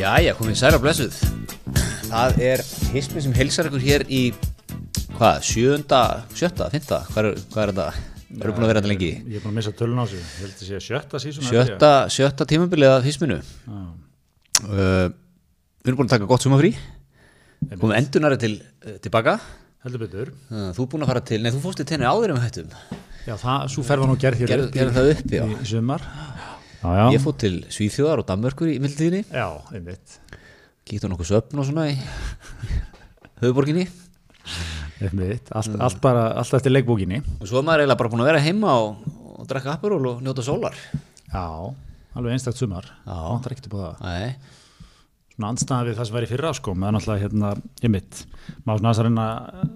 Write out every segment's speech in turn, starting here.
Jæja, komið særa blessuð. Það er hismi sem heilsar ykkur hér í hvað, sjönda, sjötta, fynda hvað er, hvað er þetta? Við erum búin að vera þetta lengi? Ég er búin að missa tölun á sig, ég held að sé sjötta sísun Sjötta, sjötta tímabilið af hisminu. Uh, Við erum búin að taka gott sumafrí Komum endunari til, uh, tilbaka. Heldur betur. Uh, Þú er búin að fara til, nei þú fórst til tenni áður við hættum. Já, það, svo ferð var nú gerð hér Gerð- í- það upp, já. í, í sumar Já, já, Ég fór til Svíþjóðar og Danmörkur í einmitt. Kíkti á nokkuð söfn og svona í höfuborginni Einmitt, allt, Mm. allt bara, allt eftir leikbókinni. Og svo er maður eiginlega bara búin að vera heima og, og drekka apuról og njóta sólar. Já, alveg einstakt sumar. Já. Það er ekkert upp á það. Nei, Svona andstæða við það sem væri fyrra sko meðan alltaf hérna, einmitt Má svona aðeins að reyna að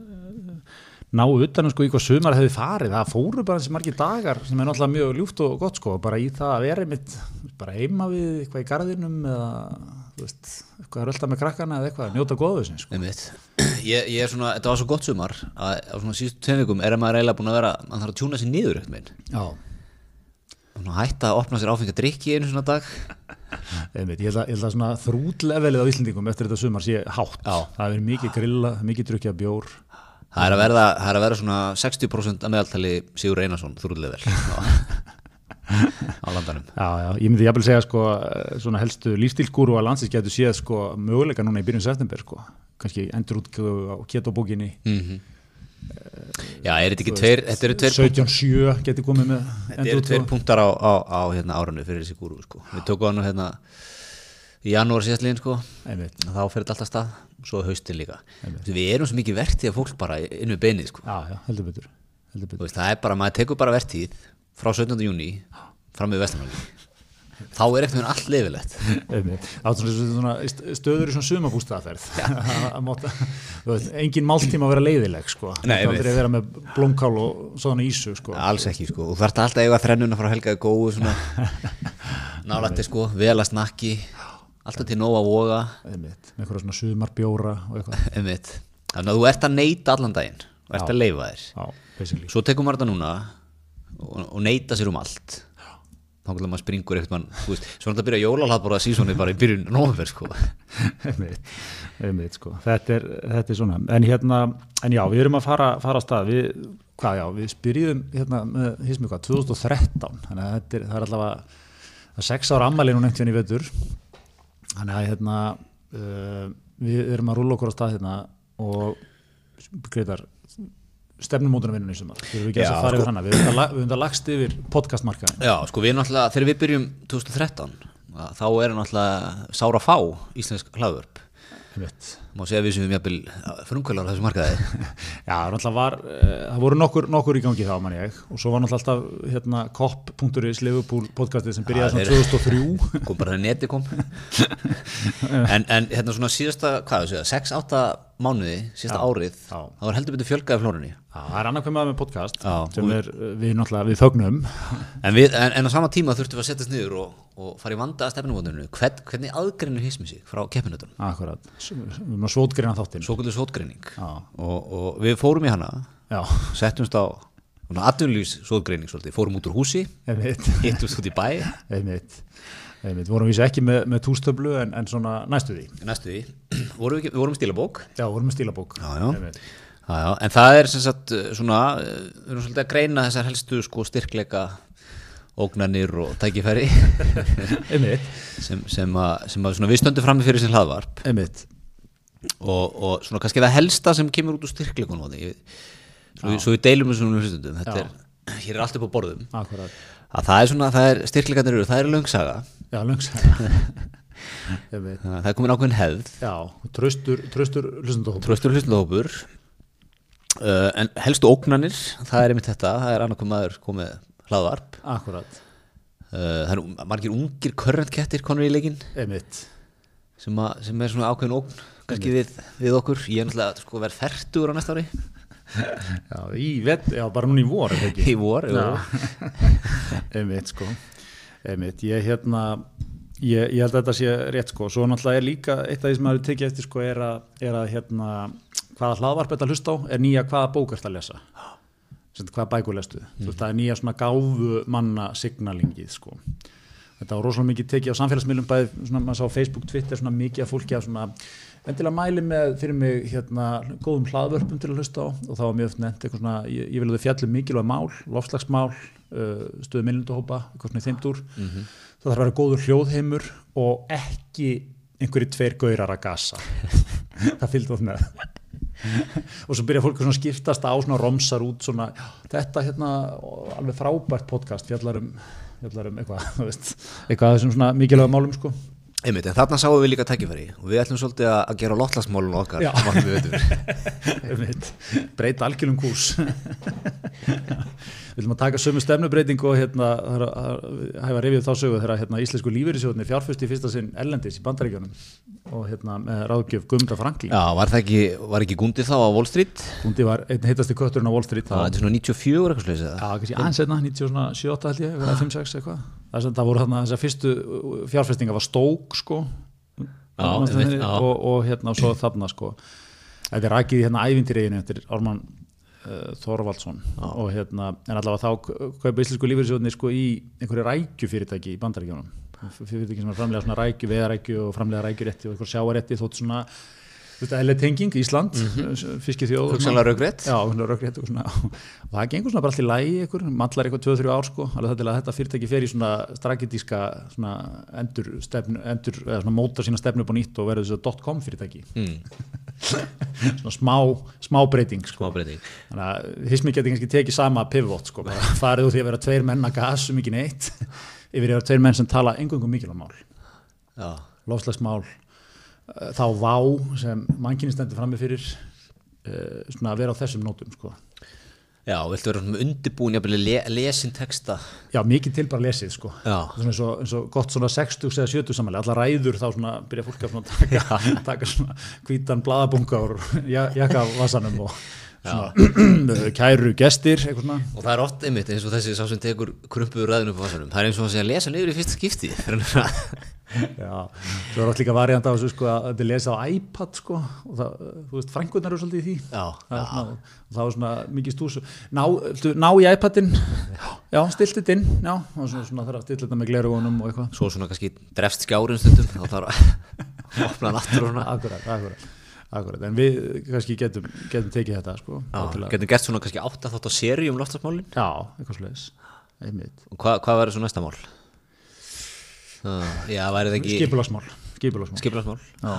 ná utan um sko í hvað sumar hefði farið. Það fóru bara þessi margir dagar sem er náttúrulega mjög ljúft og gott sko bara í það að vera einmitt bara heima við eitthvað í garðinum eða veist, eitthvað að rölda með krakkana eða eitthvað, njóta góðu sinni sko. Ég, ég er svona, þetta var svo gott sumar að á svona síðustu tveim vikum er maður eiginlega búin að vera mann þarf að tjúna sér niður svona hætta að opna sér áfengi að drikki einu svona dag. Einmitt, ég held að, ég held að þrútlevelið á Íslandingum eftir þetta sumar sé hátt. Já. það er mikið grilla, mikið drukkja bjór það er að verða, það er að verða svona 60% að meðaltali Sigur Einarsson þrúðlega vel á, landanum. Já, já, ég myndi jafnvel segja sko eh, svona helstu lífstílskúru að landsins getur séð sko möguleika núna í byrjun september sko. Kannski endur útgöfu á ketobókinni mm já, er þetta ekki tveir þetta eru tveir, 17.7 getur komið með þetta eru tveir punktar á, á, á hérna, áranu fyrir þessi gúru sko. við tókum hann hérna í janúar síðastliðin sko. Einmitt, þá fer þetta alltaf stað svo haustin líka. Við erum svo mikið vertíð að fólk bara inn við beinið sko. já, já, heldur betur heldur Þú betur, veist, það er bara, maður tekur bara vertíð frá 17. júni fram með vestamæli þá er ekkert með allt einmitt. Er st- stöður í svona sumabústaðaferð að máta, þú veist, engin máltíma að vera leiðileg sko, Nei, það einmitt. að vera með blómkál og svona ísu sko, alls ekki sko, og þarf alltaf að eiga þrennuna frá helgaði góðu nálætti sko, vel að snakki alltaf til nóg að voga. Einmitt, með eitthvað svona sumarbjóra einmitt. þannig að þú ert að neyta allan daginn. Og ert Já. að leifa þér. Já, svo tekur maður þetta núna og, og neyta sér um allt. Þá kannski maður springur eitthvað mann, þú veist, svo er þetta að byrja jólalhatbóra sísónið bara í byrjun nóvember sko. Einmitt, einmitt sko. þetta, er, þetta er svona. En hérna, en já, við erum að fara, fara að stað. Við, hvað já, við spyrjum hérna með, hismi hvað, 2013 þannig að þetta er, það er allavega það er sex ára ammæli nú nefnt hérna í vetur þannig að hérna uh, við erum að rúla okkur á stað hérna og greitar stefnumótunarvinnunni í sumar. Við erum ekki Já, að fara sko. yfir hana. Við erum að- við erum að lagst yfir podcastmarkaðin Já, sko við náttúrulega, þegar við byrjum 2013 að þá er náttúrulega sára fá íslensk hlaðvörp má segja að við sem við mjög frumkvölar á þessu markaði. Já, það náttúrulega var, uh, það voru nokkur, nokkur í gangi þá, mann ég, og svo var náttúrulega alltaf hérna, kopp.is Liverpool podcastið sem byrjaði Já, svona 2003 kom bara þegar neti kom. En, en hérna svona síðasta, hvað þú segja, 6-8 mánuði, síðasta Já, árið já. það var heldur betur fjölgaði flórunni það er annað hvernig með podcast Já, sem er, uh, við náttúrulega, við fögnum en, við, en, en á sama tíma þurftum við að setjast niður og, og fara í vanda að stefnumótuninu Hvern, hvernig aðgreinir hismi sig frá keppinutunum Akkurat, við erum að svótgreina þáttinn svo kvöldur sótgreining. Já. og, og við fórum í hana Já, settumst á aðunlýs sótgreining svolítið, fórum út úr húsi hittumst út í bæ. Einmitt. Einmitt, vorum við ekki með, með tústöflu en, en svona næstu því. Næstu því, vorum við, við vorum stílabók. Já, vorum með stílabók. Já, já. Já, en það er sem sagt uh, svona, uh, við erum svolítið að greina þessar helstu sko styrkleika ógnanir og tækifæri. Sem, sem, að, sem að svona við stöndum frammi fyrir sem hlaðvarp. Einmitt og, og svona kannski það helsta sem kemur út úr því. Svo, svo við deilum hlustundum þetta Já. er, hér er allt upp á borðum. Akkurat, að það er svona, það er styrkleikarnir eru, það er löngsaga já, Einmitt, það er komin ákveðin hefð. Já, tröstur, hlustandóp tröstur hlustundahópur uh, en helstu ógnanir það er einmitt þetta, það er annarkoð maður komið hlaðvarp. Akkurat, uh, það eru margir ungir körrentkettir konur í leikinn. Einmitt sem, að, sem er svona ákveðin ógn kannski við, við okkur, ég er náttúrulega sko, verð færtugur á næsta ári Já, í vet, já, bara núna í vor, í vor jú. einmitt, sko. Einmitt, ég hérna, ég, ég held að þetta sé rétt, sko. Svo náttúrulega er líka, eitt af því sem maður tekið eftir, sko, er að, er að hérna, hvaða hlaðvarp þetta hlusta á, er nýja hvaða bók að lesa. Hvaða bækur lestu. Þú veist, það er nýja svona gáfu manna signalingið, sko. Þetta var rosalega mikið tekið á samfélagsmiðlum bæði, svona, maður sá Facebook, Twitter, svona mikið af fólki af svona, endilega mæli með fyrir mig hérna góðum hlaðvörpum til að hlusta á. Og það var mjög oft nefnt eitthvað svona, ég, ég vil að þau fjallum mikilvæg mál, lofslagsmál uh, stöðu minnundahópa, eitthvað svona í þeimdúr mm -hmm. það þarf að vera góður hljóðheimur og ekki einhverju tveir gaurar að gasa. Það fylgd oft með. Og svo byrja fólk að skiptast á svona romsar út svona, þetta hérna alveg frábært podcast fjallar um, fjallar um eitthvað, eitthvað þessum svona mikilvæga málum sko Einmitt, en þarna sáum við líka tækifæri. Og við ætlum svolítið að að gera lottlagsmálun okkar breyta algjörum kúrs við viljum að taka sömu stefnubreiting og hérna, hæfa reyfið þá sögu þegar hérna, íslensku lífeyrisjóðni fjárfust í fyrsta sinn ellendis í bandaríkjunum og hérna með ráðgjöf Gumda Franklin. Já, var það ekki, var ekki gúndið þá á Wall Street? Hundi var einn heitasti kötturinn á Wall Street Það er svona 94 eitthvað eða? já, kannski aðeins einna, 97 held ég, eða 5-6 eitthvað það, er voru þarna þessar fyrstu uh, fjárfestinga var stók sko. Já, já. og, og hérna og svo þarna sko. Þetta er rækið í hérna ævintýriðinu eftir Ármann uh, Þorvaldsson. Og hérna, en allavega þá kaupa íslensku lífeyrisjóðni sko í einhverju rækjufyrirtæki í bandaríkjónum fyrirtæki sem er framlega svona rækju, veðarækju og framlega rækjurétti og eitthvað sjáarétti þótt svona þetta er tenging Ísland, mm -hmm. fiskithjóð og svona- Hugsanlega raugrétt? Og og það gengur svona bara allt í lægi ykkur, mallar eitthvað 2-3 ár sko, það þetta fyrirtæki fer í svona strategíska endur, stefnu, endur móta sína stefnu upp á nýtt og verður þessu .com fyrirtæki Mm, svona smá, smá breyting sko. smá breyting. þannig að hismi geti kannski tekið sama pivot sko, farið úr því að vera tveir menn að gas um ekki neitt yfir í að vera tveir menn sem tala engungum mikilvæg mál Já, lofslagsmál eh, þá vá sem mannkynni stendur frammi fyrir uh, svona að vera á þessum nótum sko. já, viltu vera undirbúin jafnvel le, lesin texta? já, mikið til bara lesið sko. Eins og, eins og gott svona 60 eða 70 samanlega, allar ræður þá svona byrja fólk að svona taka, taka svona hvítan bladabunga úr ja- jakkavassanum og kæru gestir, og það er oft einmitt eins og þessi sá sem tekur krumpuður ræðinu upp á vassanum. Það er eins og að segja lesa niður í fyrsta skipti. Já, svo er alltaf líka variant af þessu sko að þetta er lesað á iPad sko og það, þú veist, frængunar eru svolítið í því. Já, það er svona, og það var svona mikið stús ná, ná í iPadin já, stilt þetta inn já, og svona, svona þarf að stilla þetta með glerugunum og eitthvað. Svo svona kannski drefst skjárin stundum þá þarf að opna hann aftur og svona. akkurat, akkurat, akkurat en við kannski getum, getum tekið þetta sko Já, getum gert svona kannski átt að þátt á seri um loftasmálin já, eitthvað einmitt, og hva, hvað verður svo næsta mál? Uh, já, væri það ekki skipulagsmál skipulagsmál, skipilagsmál? já,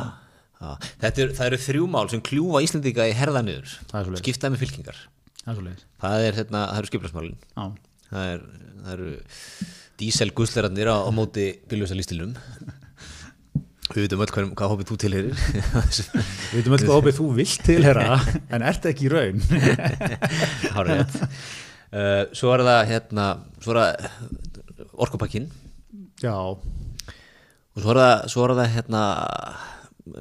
Já, þetta er, eru þrjú mál sem kljúfa Íslandika í herða niður. Það er svoleiðis. skiptaði með fylkingar. Það er svo leiðis það, er, hérna, það eru skipilagsmálin já, það, er, eru díselguslerarnir á, á móti bíljósa lístilum við veitum öll hvað, hvað hópið þú tilherir við veitum öll hvað opið þú vilt tilhera en ert ekki í raun. Hárið uh, svo er það hérna svo er það orkupakkin já, og svo er það, svo er það hérna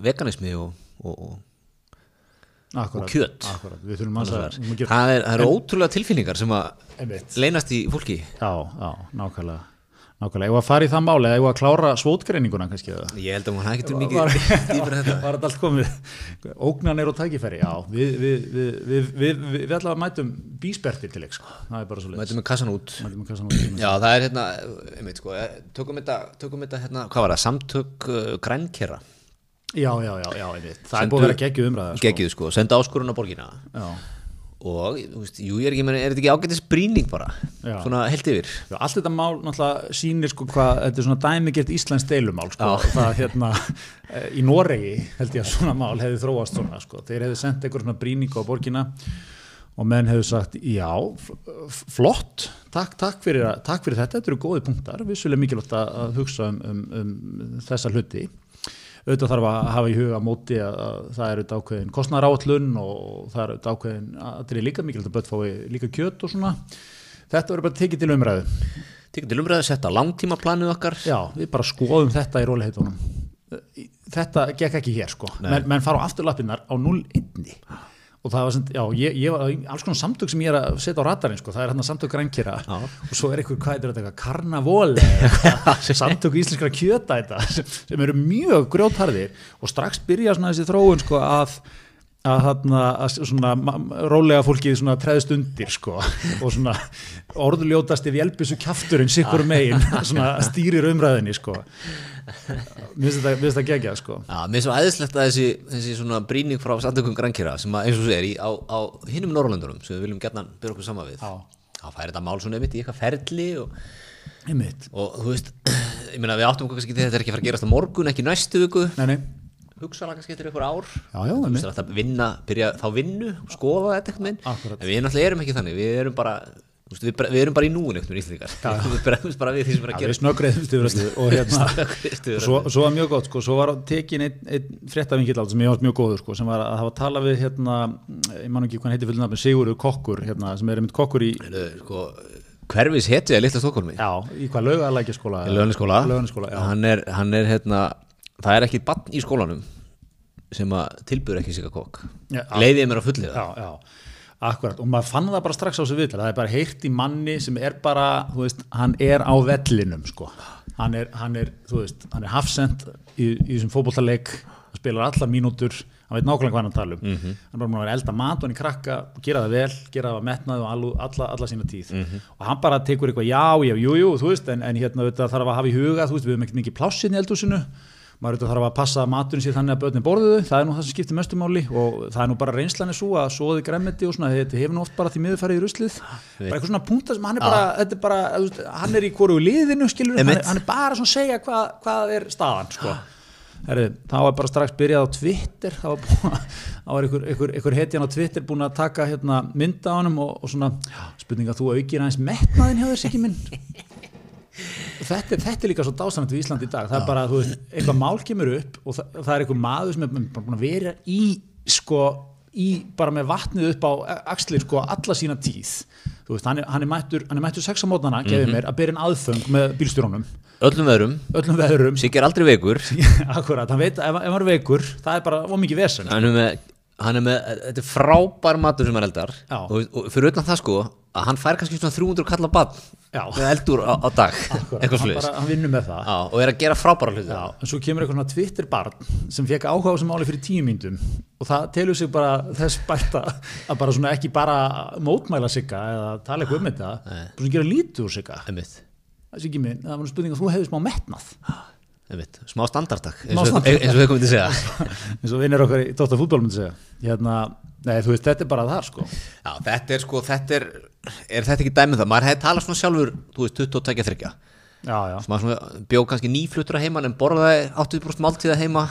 veganismi og, og, og, akkurat Og kjöt. akkurat, það, er, það eru ótrúlega tilfinningar sem að leynast í fólki. Já, já, nákvæmlega nákvæmlega, ég var að fara í það máli eða ég var að klára svótgreininguna kannski eða? Ég held að hún ekki til var, mikið dýpur þetta. var þetta allt komið? Ógnanir og tækifæri, já. Við, við, við, við, við, við, við ætlaðum að mætum bíspertir til leik, sko, það er bara svo leiðis mætum við kassan út. Mætum við kassan út já það er hérna einmitt, sko, eh, tökum tökum þetta hérna, hvað var það, samtök uh, grænkera? Já, já, já, já, einmitt. það er Sendu- búið að vera geggjuð umræða sko. geggjuð sko, senda áskorun á borgina. Já, og, þú veist, jú ég er ekki, meni, er þetta ekki ágætis brýning bara, Já. svona heilt yfir? Já, allt þetta mál náttúrulega sýnir sko hvað, þetta er svona dæmigert Íslands deilumál sko, Já. það hérna eh, í Noregi held ég að svona mál hefði þróast svona sko, þeir hefði sendt einhver svona brýningu á borgina og menn hefðu sagt já, flott takk, takk, fyrir, takk fyrir þetta, þetta eru góði punktar vissulega mikilvægt að hugsa um, um, um þessa hluti auðvitað þarf að hafa í huga móti að, að það er auðvitað ákveðin kostnaráallun og það er auðvitað ákveðin að þetta er líka mikilvægt að börn fái líka kjöt og svona. Þetta verður bara tekið til umræðu. Tekur til umræðu að setja langtímaplanið okkar. Já, við bara skoðum þetta í róliheitunum. Þetta gekk ekki hér sko. Menn, menn fara á afturlappinnar á 0-1 og það var sem, já, ég, ég var alls konar samtök sem ég er að setja á radarinn sko, það er hérna samtök grænkera og svo er eitthvað, hvað er þetta, eitthvað, karnavól samtök íslenskra kjöta þetta sem eru mjög grjótharðir og strax byrja svona þessi þróun sko að að þarna að svona rólega fólkið svona treðst undir sko og svona orðljótasti vélbissu kjafturinn sikkur megin svona stýrir umræðinni sko. Mér finnst þetta- finnst það geggjað sko. Já, mér er svo æðislegt að þessi, þessi svona brýning frá samtökum grænkjara sem að eins og segir í, á, á hinnum Norrlöndunum sem við viljum gætna byrja okkur saman við þá færi þetta mál svona einmitt í eitthvað ferli og, einmitt, og þú veist ég meina við áttum okkur kannski þetta er ekki að fara að gerast á morgun ekki næstu viku, nei nei hugsaðlega kannski eftir ykkur ár. Já, já, veist að vinna, byrja þá vinnu skoða þetta eitthvað minn, en við náttúrulega erum ekki þannig. Við erum bara, við, við erum bara í núin eitthvað íslendingar, við bregðumst bara við því sem er að við gera. snöggreiðumst yfir öllu og hérna og svo, svo var mjög gott sko, svo var tekin einn ein fréttavingill á sem ég var mjög góður sko, sem var að hafa talað við hérna, ég man ekki hvað heiti fyrir nafn Sigurður Kokkur, hérna, sem er einmitt kokkur í Heyrðu, sko, hverfis hetja litla Stokkolmi já, í hvað laugalækja skóla Lögniskóla, Laugarnesskóla, já. hann er, hann er hérna, það er ekki bann í skólanum sem að tilbur ekki sig að kokk leiðið mér að fullir það já, já, akkurat. Og maður fann það bara strax á þessu viðtal það er bara heyrt í manni sem er bara þú veist, hann er á vellinum sko. hann er, hann er, þú veist, hann er hafsend í, í þessum fótbollaleik hann spilar allar mínútur hann veit nákvæmlega hvað hann er tala um. Mhm. hann er bara múin að vera elda mat og hann í krakka gera það vel, gera það metnað og allu, alla, alla sína tíð. Mhm. og hann bara tekur eitthvað já, já, jú, jú, þú veist en, en hérna þetta þarf að hafa í huga, þú veist, við höfum ekkert mikið plássin í eldhúsinu maður þarf að passa maturinn sér þannig að börnin borðuðu, það er nú það sem skiptir mestu máli og það er nú bara reynslan er svo að svoði græmiti og svona, þetta hefur nú oft bara því miður farið í ruslið, bara eitthvað svona punta sem hann er bara, þetta er bara, hann er í hvoru liðinu skilur, hann er, hann er bara svona að segja hvað, hvað er staðan, sko. Herri, þá var bara strax byrjað á Twitter þá var, búin, þá var einhver, einhver, einhver hetjan á Twitter búin að taka hérna, mynda á honum og, og svona spurning að þú aukir aðeins metnaðin hjá þess ekki minn þetta, þetta er líka svo dásanætt við Ísland í dag. Það er bara, þú veist, eitthvað mál kemur upp og það, það er einhver maður sem er bara búin að vera í sko, í bara með vatnið upp á axlir sko alla sína tíð. Þú veist, hann er, hann er mættur, hann er mættur sex á mótnana, gefið mér, að byrja en aðföng með bílstjóronum, öllum veðrum, öllum veðurum Siggi er aldrei veikur. Akkurat, hann veit ef, ef hann er veikur það er bara ómikið vesen. Hann er með, hann er með þetta er frábær matur sem hann eldar. Já. og, og fyrir utan það sko að hann fær kannski svona 300 kalla bann. Með eldur á, á dag. Akkurat, hann, bara, hann vinnur með það. Já, og er að gera frábæra hluti. En svo kemur eitthvað svona Twitter barn sem fekk áhuga á þessu máli fyrir tíu myndum og það telur sig bara þess bært að bara svona ekki bara mótmæla sigga eða tala eitthvað um þetta bara svona gera lítið úr sigga. Það ekki minn, það var spurning að þú hefði smá metnað. Einmitt, smá standartak. eins og við komum til að segja. Eins og vinnir okkar í Dóttar fútból myndi segja. Hérna, nei þú veist, þetta er bara það sko. Já, þetta er sko, þetta er er þetta ekki dæmið það, maður hefði talað svona sjálfur þú veist, 22 þryggja já, já, maður svona bjóð kannski nýfluttur að heiman en borðaði 80% máltíða heima.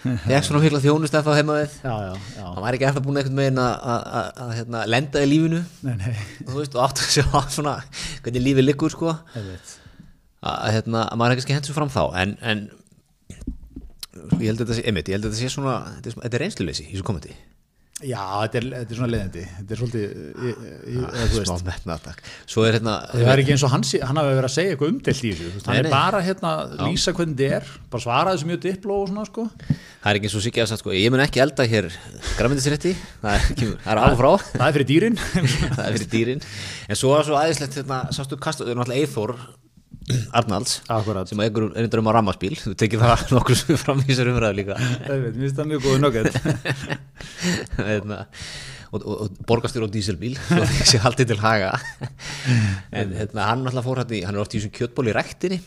Fekk svona mikla þjónust eða þá heima við. Já, já, já. hann var ekki eftir búin einhvern veginn að- að að- að, hérna, lenda í lífinu. Nei, nei, þú veist, og áttu að sjá svona hvernig lífið liggur sko. Að, að, hérna, að maður kannski hendur fram þá. En, en ég held að þetta sé, einmitt, ég held að þetta sé svona þetta er, reynsluleysi í þessu komandi já, þetta er, þetta er svona leiðandi þetta er svolítið, ég, eða þú veist. smá metnaðtak svo hérna Það er ekki eins og hann, sé- hann hafi verið að segja eitthvað umdelt í þessu, hann er bara hérna lýsa hvernig þetta er, bara svara þessu mjög dipló og svona sko. það er ekki eins og Siggi að sagt sko, ég mun ekki elda hér græmyndisrétti það er, það er af og frá. Það er fyrir dýrin. það er fyrir dýrin. En svo er svo aðeinslegt hérna, sástu kastu, það er náttúrulega Eithor Arnalds Akkurat. sem er einhver um á rammaspíl þú tekið það nokkur sem fram í þessar umræðu líka. Það veit, mér finnst það mjög góðu nöggett. Hérna, og, og, og borgastjór á díselbíl sé haldið til haga. En hérna, hann náttúrulega fór í hann er oft í þessum kjötból í rektinni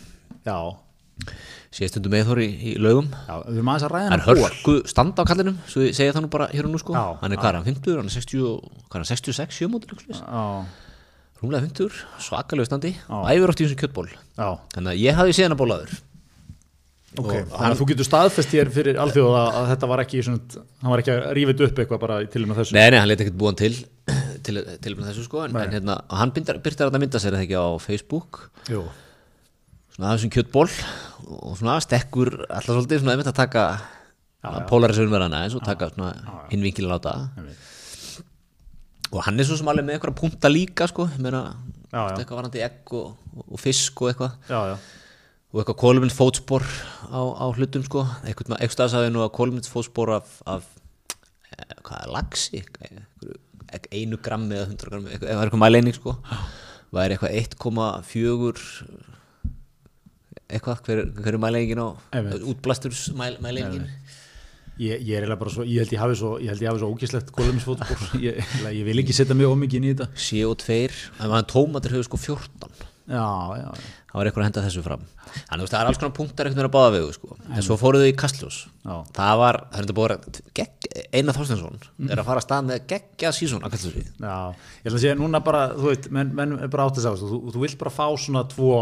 Já, sé stundum Eithor í, í laugum. Já, við erum aðeins að ræða hann er hörku standa á kallinum svo ég segja það nú bara hér og nú sko. Já, hann er hvað er hann 50, hann er 60 og- hvað er hann 66, 7 mótur Já, rúmlega 50, svakalegu standi. Og æfur oft í þessum kjötból já, þannig að ég hafði séð hann að bólaður ok. Og Þannig að þú getur staðfest hér fyrir alþjóða að þetta var ekki svona, hann var ekki að rífið upp eitthvað bara til og með þessu. Nei, nei, hann leti ekkert búan til til, til með þessu sko. En, en hérna, og hann byrtar, að mynda sér þetta ekki á Facebook. Jú, svona af þessum kjötból og svona stekkur alltaf svolítið svona einmitt að taka polarisum verðana eins og taka svona hinn vinkilin á það og hann er svo sem alveg með eitthvað punta líka sko, meina eitthvað varandi egg og, og fisk og eitthvað. Já, já, og eitthvað kólumins fótspor á, á hlutum sko, eitthvað með ekstra sagði nú að kólumins fótspor af, af eh, hvað er ek- einu grammi eða hundra grammi eitthvað, eitthvað mæleining sko. Væri eitthvað 1,4 eitthvað, hver, hver er mæleiningin á Einmitt. Ég, ég er eiginlega bara svo, ég held ég hafi svo, ég held ég hafi svo ógíslegt kólumisfótspor, ég, ég vil ekki setja mig ómikið inn í þetta. CO2 en tómatur hefur sko 14 Já, já, já. Það var eitthvað að henda þessu fram. Þannig veist það er alls konar punktar veginn að báða vegu sko. en svo fóruðu í Kastljós það var, það er þetta búið að Einar Þorstensson er að fara að stað með geggja sísón að Kastljósi Já, ég ætla að segja núna bara, þú veit, menn, menn er bara átt að segja, þú, þú vilt bara fá svona tvo,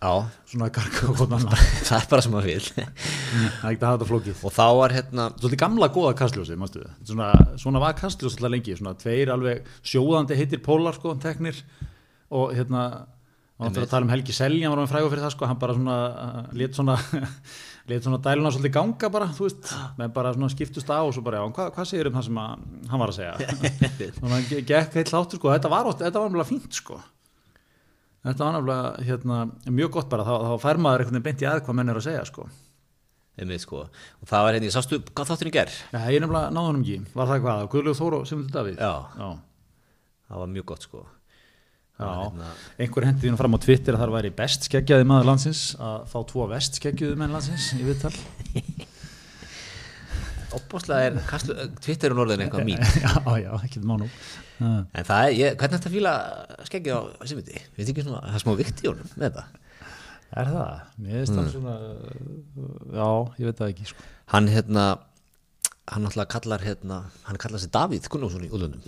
já, svona garga og annar, það er bara sem maður vil það er ekki að hafa þetta flókið. og þá var hérna Svolítið gamla góða kastljósi, mástu við, svona, svona var kastljós alltaf lengi, svona tveir alveg sjóðandi heitir pólar, sko, teknir. Og hérna, og það að tala um Helgi Selja, hann var með frægur fyrir það, sko, hann bara svona, uh, lét svona, lét svona dæluna svolítið ganga bara, þú veist, með bara svona skiptust á og svo bara, já, hvað, hvað segir um það sem að, hann var að segja? Þannig að ge- gekk heitt hláttur, sko, þetta var, þetta var náttúrulega fínt, sko. Þetta var náttúrulega, hérna, mjög gott bara, þá, þá fær maður einhvern veginn beint í að hvað menn er að segja, sko. einmitt, sko. og það var hérna, ég sástu hvað þátturinn ger Nei, ég nefnilega náði honum ekki, var það hvað, Guðlegu Þóru og Simundur Davíð? Já. Já. það var mjög gott sko Já, hérna- einhver hendi því nú fram á Twitter að það væri best skeggjaði maður landsins að fá tvo vest skeggjuði menn landsins í viðtal. Opbáslega er Kastljó, Twitter er orðin eitthvað mín Já, já, ekki það má nú. En það er, ég, hvernig er þetta fíla skeggið á Simiti, veit ekki svona það er smá vikt í honum með þetta Er það? Mér finnst Mm. það svona uh, Já, ég veit það ekki sko. hann hérna hann alltaf kallar hérna hann kallar sig Davíð Gunnússon í útlöndum.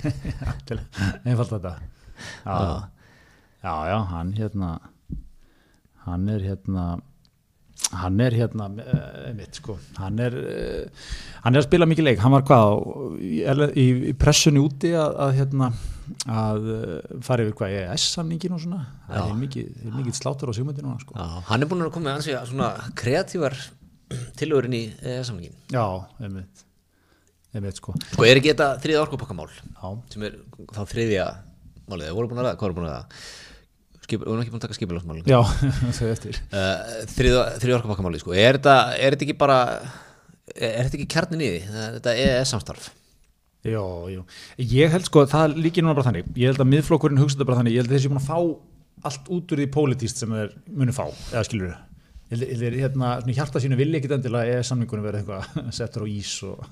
Til einfalt þetta Já, já, já, hann hérna hann er hérna hann er hérna eh, einmitt sko, hann er eh, hann er að spila mikið leik, hann var hvað á- í, í, pressunni úti að, að hérna að eh, fara yfir hvað ES-samningin og svona? Það er mikið, er mikið slátur á sigmyndi núna sko. Já, hann er búin að koma með ansi svona kreatívar tilhörin í samlingin já, einmitt einmitt sko. Sko er ekki þetta þriða orkupakkamál sem er þá þriðja málið, það voru búin að ræða, hvað voru búin að ræða? Við vorum ekki búin að taka skipilásmálið já, þau eftir. Uh, þriðja, þriðja orkupakkamálið sko. Er þetta, er þetta ekki bara er þetta ekki kjarnin í því, þetta er samstarf. Jó, jú. Ég held sko, það líkir núna bara þannig, ég held að miðflokkurinn hugsa þetta bara þannig, ég held að þessi búin að fá allt út úr því pólitíst sem þeir munu fá, eða skilur þau. Þeir hérna, hjarta sínu vilja ekkit endilega EES samningunum verið eitthvað settur á ís og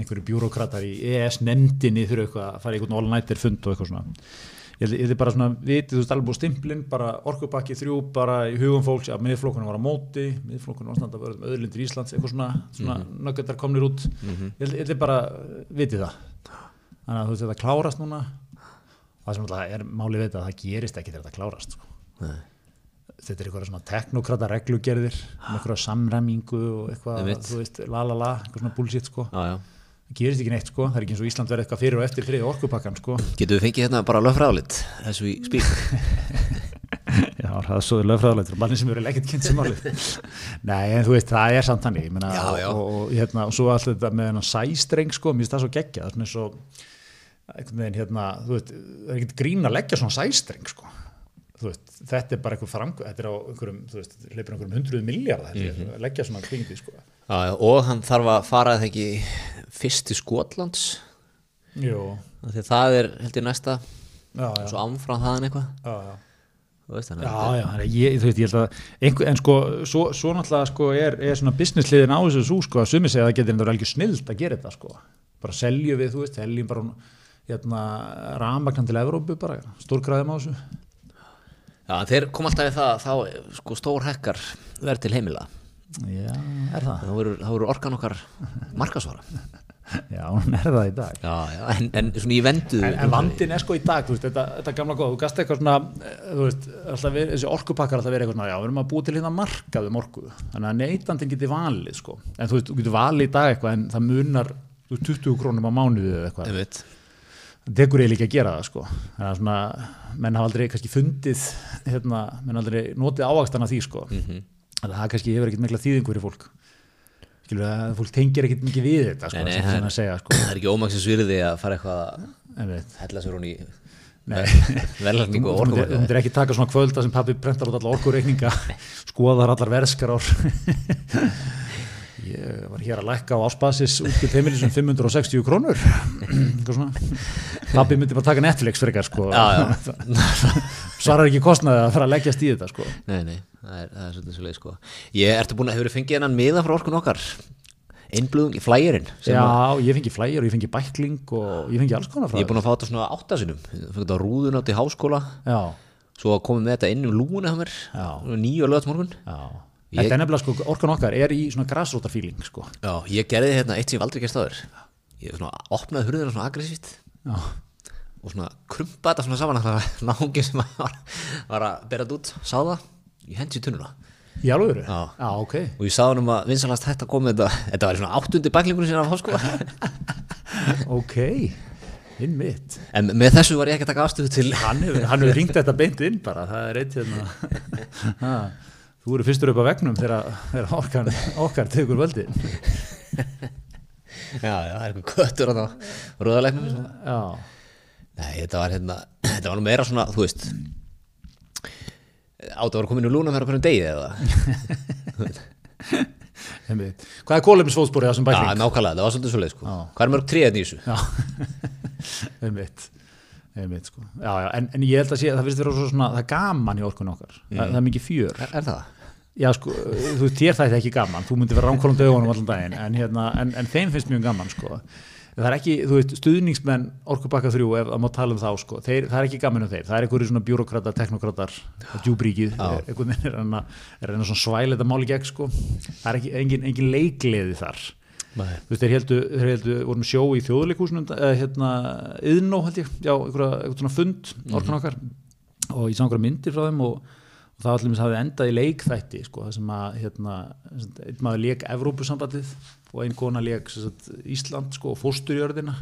einhverju bjúrókratar í EES nefndinni þurfa eitthvað að fara í einhvern all-nighter fund og eitthvað svona. Ég ég held bara svona vitið, þú veist, alveg búið stimplinn, bara orkupakki þrjú, bara í hugum fólks að miðflokkurinn var á móti, miðflokkurinn var standa að verða með öðlindir Íslands, eitthvað svona, svona mm nöggetar komnir út. Ég held, ég held bara uh, vitið það. Þannig að þú veist þetta klárast núna. Það sem alltaf er málið við þetta að það gerist ekki þegar þetta klárast sko. Þetta er eitthvað svona teknokrata reglugerðir með eitthvað samræmingu og eitthvað, þú veist, la la la eitthvað svona bullshit sko, já, já. Það gerist ekki neitt sko það er ekki eins og Ísland verið eitthvað fyrir og eftir þriði orkupakkan sko getum við fengið hérna bara lögfræðalit þessu í spík já, það er svo lögfræðulegt manni sem eru ekkert kynnt sem málið nei, en þú veist, það er samt Já, já. Og, og, hérna, og svo alltaf þetta með hennar sæstreng sko, mér finnst það svo geggja það er svona eins og einhvern veginn hérna, þú veist, það er ekkert grín að leggja svona sæstreng sko veist, þetta er bara eitthvað frangu, þetta er á einhverjum, þú veist, hleypur einhverjum hundruðu miljardar mm -hmm. leggja svona kringdi, sko. Já, og hann þarf að fara þegar ekki fyrst til Skotlands? Því að það er held ég næsta. Já, já, svo ámfram þaðan eitthvað. Veist, Já, já, ég, þú veist, ég held að einhver, en sko, svo, svo náttúrulega sko er, er svona businessliðin á þessu svo sko að sumi segja að það getur endur algjör snild að gera þetta sko, bara selju við, þú veist seljum bara hérna rafmagnan til Evrópu bara, stórgræðum á þessu. Já, þeir kom alltaf í það að þá sko stór hekkar verð til heimila Já, er það? þá voru, þá voru orkan okkar markasvara Já, hún er það í dag. Já, já, en, en svona í vendu En, en vandin er sko í dag, þú veist, þetta, þetta gamla góð, þú gast eitthvað svona, eh, þú veist, alltaf verið, þessi orkupakkar alltaf verið eitthvað svona, já, við erum að búa til hérna markað um orku, þannig að neytandinn geti valið, sko, en þú veist, þú getur valið í dag eitthvað, en það munar þú veist, 20 krónum á mánuðið eða eitthvað, Einmitt. það tekur eiginlega ekki að gera það, sko, þannig að svona, menn hafa aldrei kannski fundið, hérna, menn aldrei notið ávakstan af því, sko, mm Mhm. Það kannski hefur ekkert mikla þýðingu fyrir fólk, skilur að fólk tengir ekkert mikið við þetta, sko, Nei, nei, að segja, sko, Það er ekki ómaksins virði að fara eitthvað að hella sér hún í Nei. velhækningu og myndir- þú myndir ekki taka svona kvölda sem pappi prentar út alla orkureikninga skoðar allar verskar ég var hér að lækka á áspasis út til heimilisum 560 krónur. Eitthvað pappi myndi bara taka Netflix frekar sko. Já, já. svarar ekki kostnaði að fara að leggjast í þetta sko. Nei, nei, það er, það er svolítið svo leið sko. Ég ertu búin að hefur fengið hennan miða frá orkun okkar? Einblöðung í flægirinn Já, að, ég fengi flægir og ég fengi bækling og ég fengi alls konar frá ég er búin að fá þetta svona áttasinum ég fengi þetta rúðun átt í háskóla. Já, svo komið með þetta inn um lúuna nýju að lögat morgun já Ég- Þetta er nefnilega sko, orkan okkar er í svona grassrótar feeling sko. Já, ég gerði hérna eitt sem ég hef aldrei gerst áður. Ég svona opnaði hurðina svona aggressíft og svona krumpa þetta svona saman að náungi sem var, var að bera þetta út sá það, ég hendi í tunnuna. Í alveg Já. Já, ok. Og ég sá hann um að vinsalast hægt að koma þetta þetta var svona áttundi bæklingunum sinna af háskóla Ok, inn mitt en með þessu var ég ekki að taka afstöðu til Hann hefur, hefur ringt þetta beint inn bara Það er eitt hérna Þú eru fyrstur upp á vegnum þegar, okkar, okkar tegur völdin já, já, það er eitthvað köttur á röðalegnum svona. Já, nei, þetta var hérna þetta var nú meira svona, þú veist áttu að vera komin úr lúna fyrir að hverjum degi eða Hvað er kólefnisfótsporið þessum já, bækling? nákvæmlega, það var svolítið svoleið sko. Já. hvað er mörg tríðan í þessu? Já, einmitt einmitt sko. Já, já, en, en ég held að sé að það finnst vera svo svona það er gaman í orkun okkar, það, það er mikið fjör. Er, er það? já sko, þú þér það ekki gaman. Þú myndir vera ránkólum dögunum allan daginn en, hérna, en, en þeim finnst mjög gaman sko. Það er ekki, þú veist, stuðningsmenn orkubakka þrjú, ef það má tala um þá sko þeir, það er ekki gaman um þeir, það er einhverju svona bjúrokratar teknokratar, djúbríkið Já. einhvern veginn er að að svona svæla þetta máli gegn sko. Það er ekki, engin, engin leikleði þar veist, þeir heldu, þeir heldu voru með sjó í þjóðleikúsinu eða hérna, yðnó held ég. Já, einhverja svona fund orkan okkar. Og ég sá einhverja myndir frá þeim og, og það allir hafði endað í leikþætti sko, sem að hérna, einn maður leik Evrópusambandið og einn kona leik Ísland sko, og fósturjörðina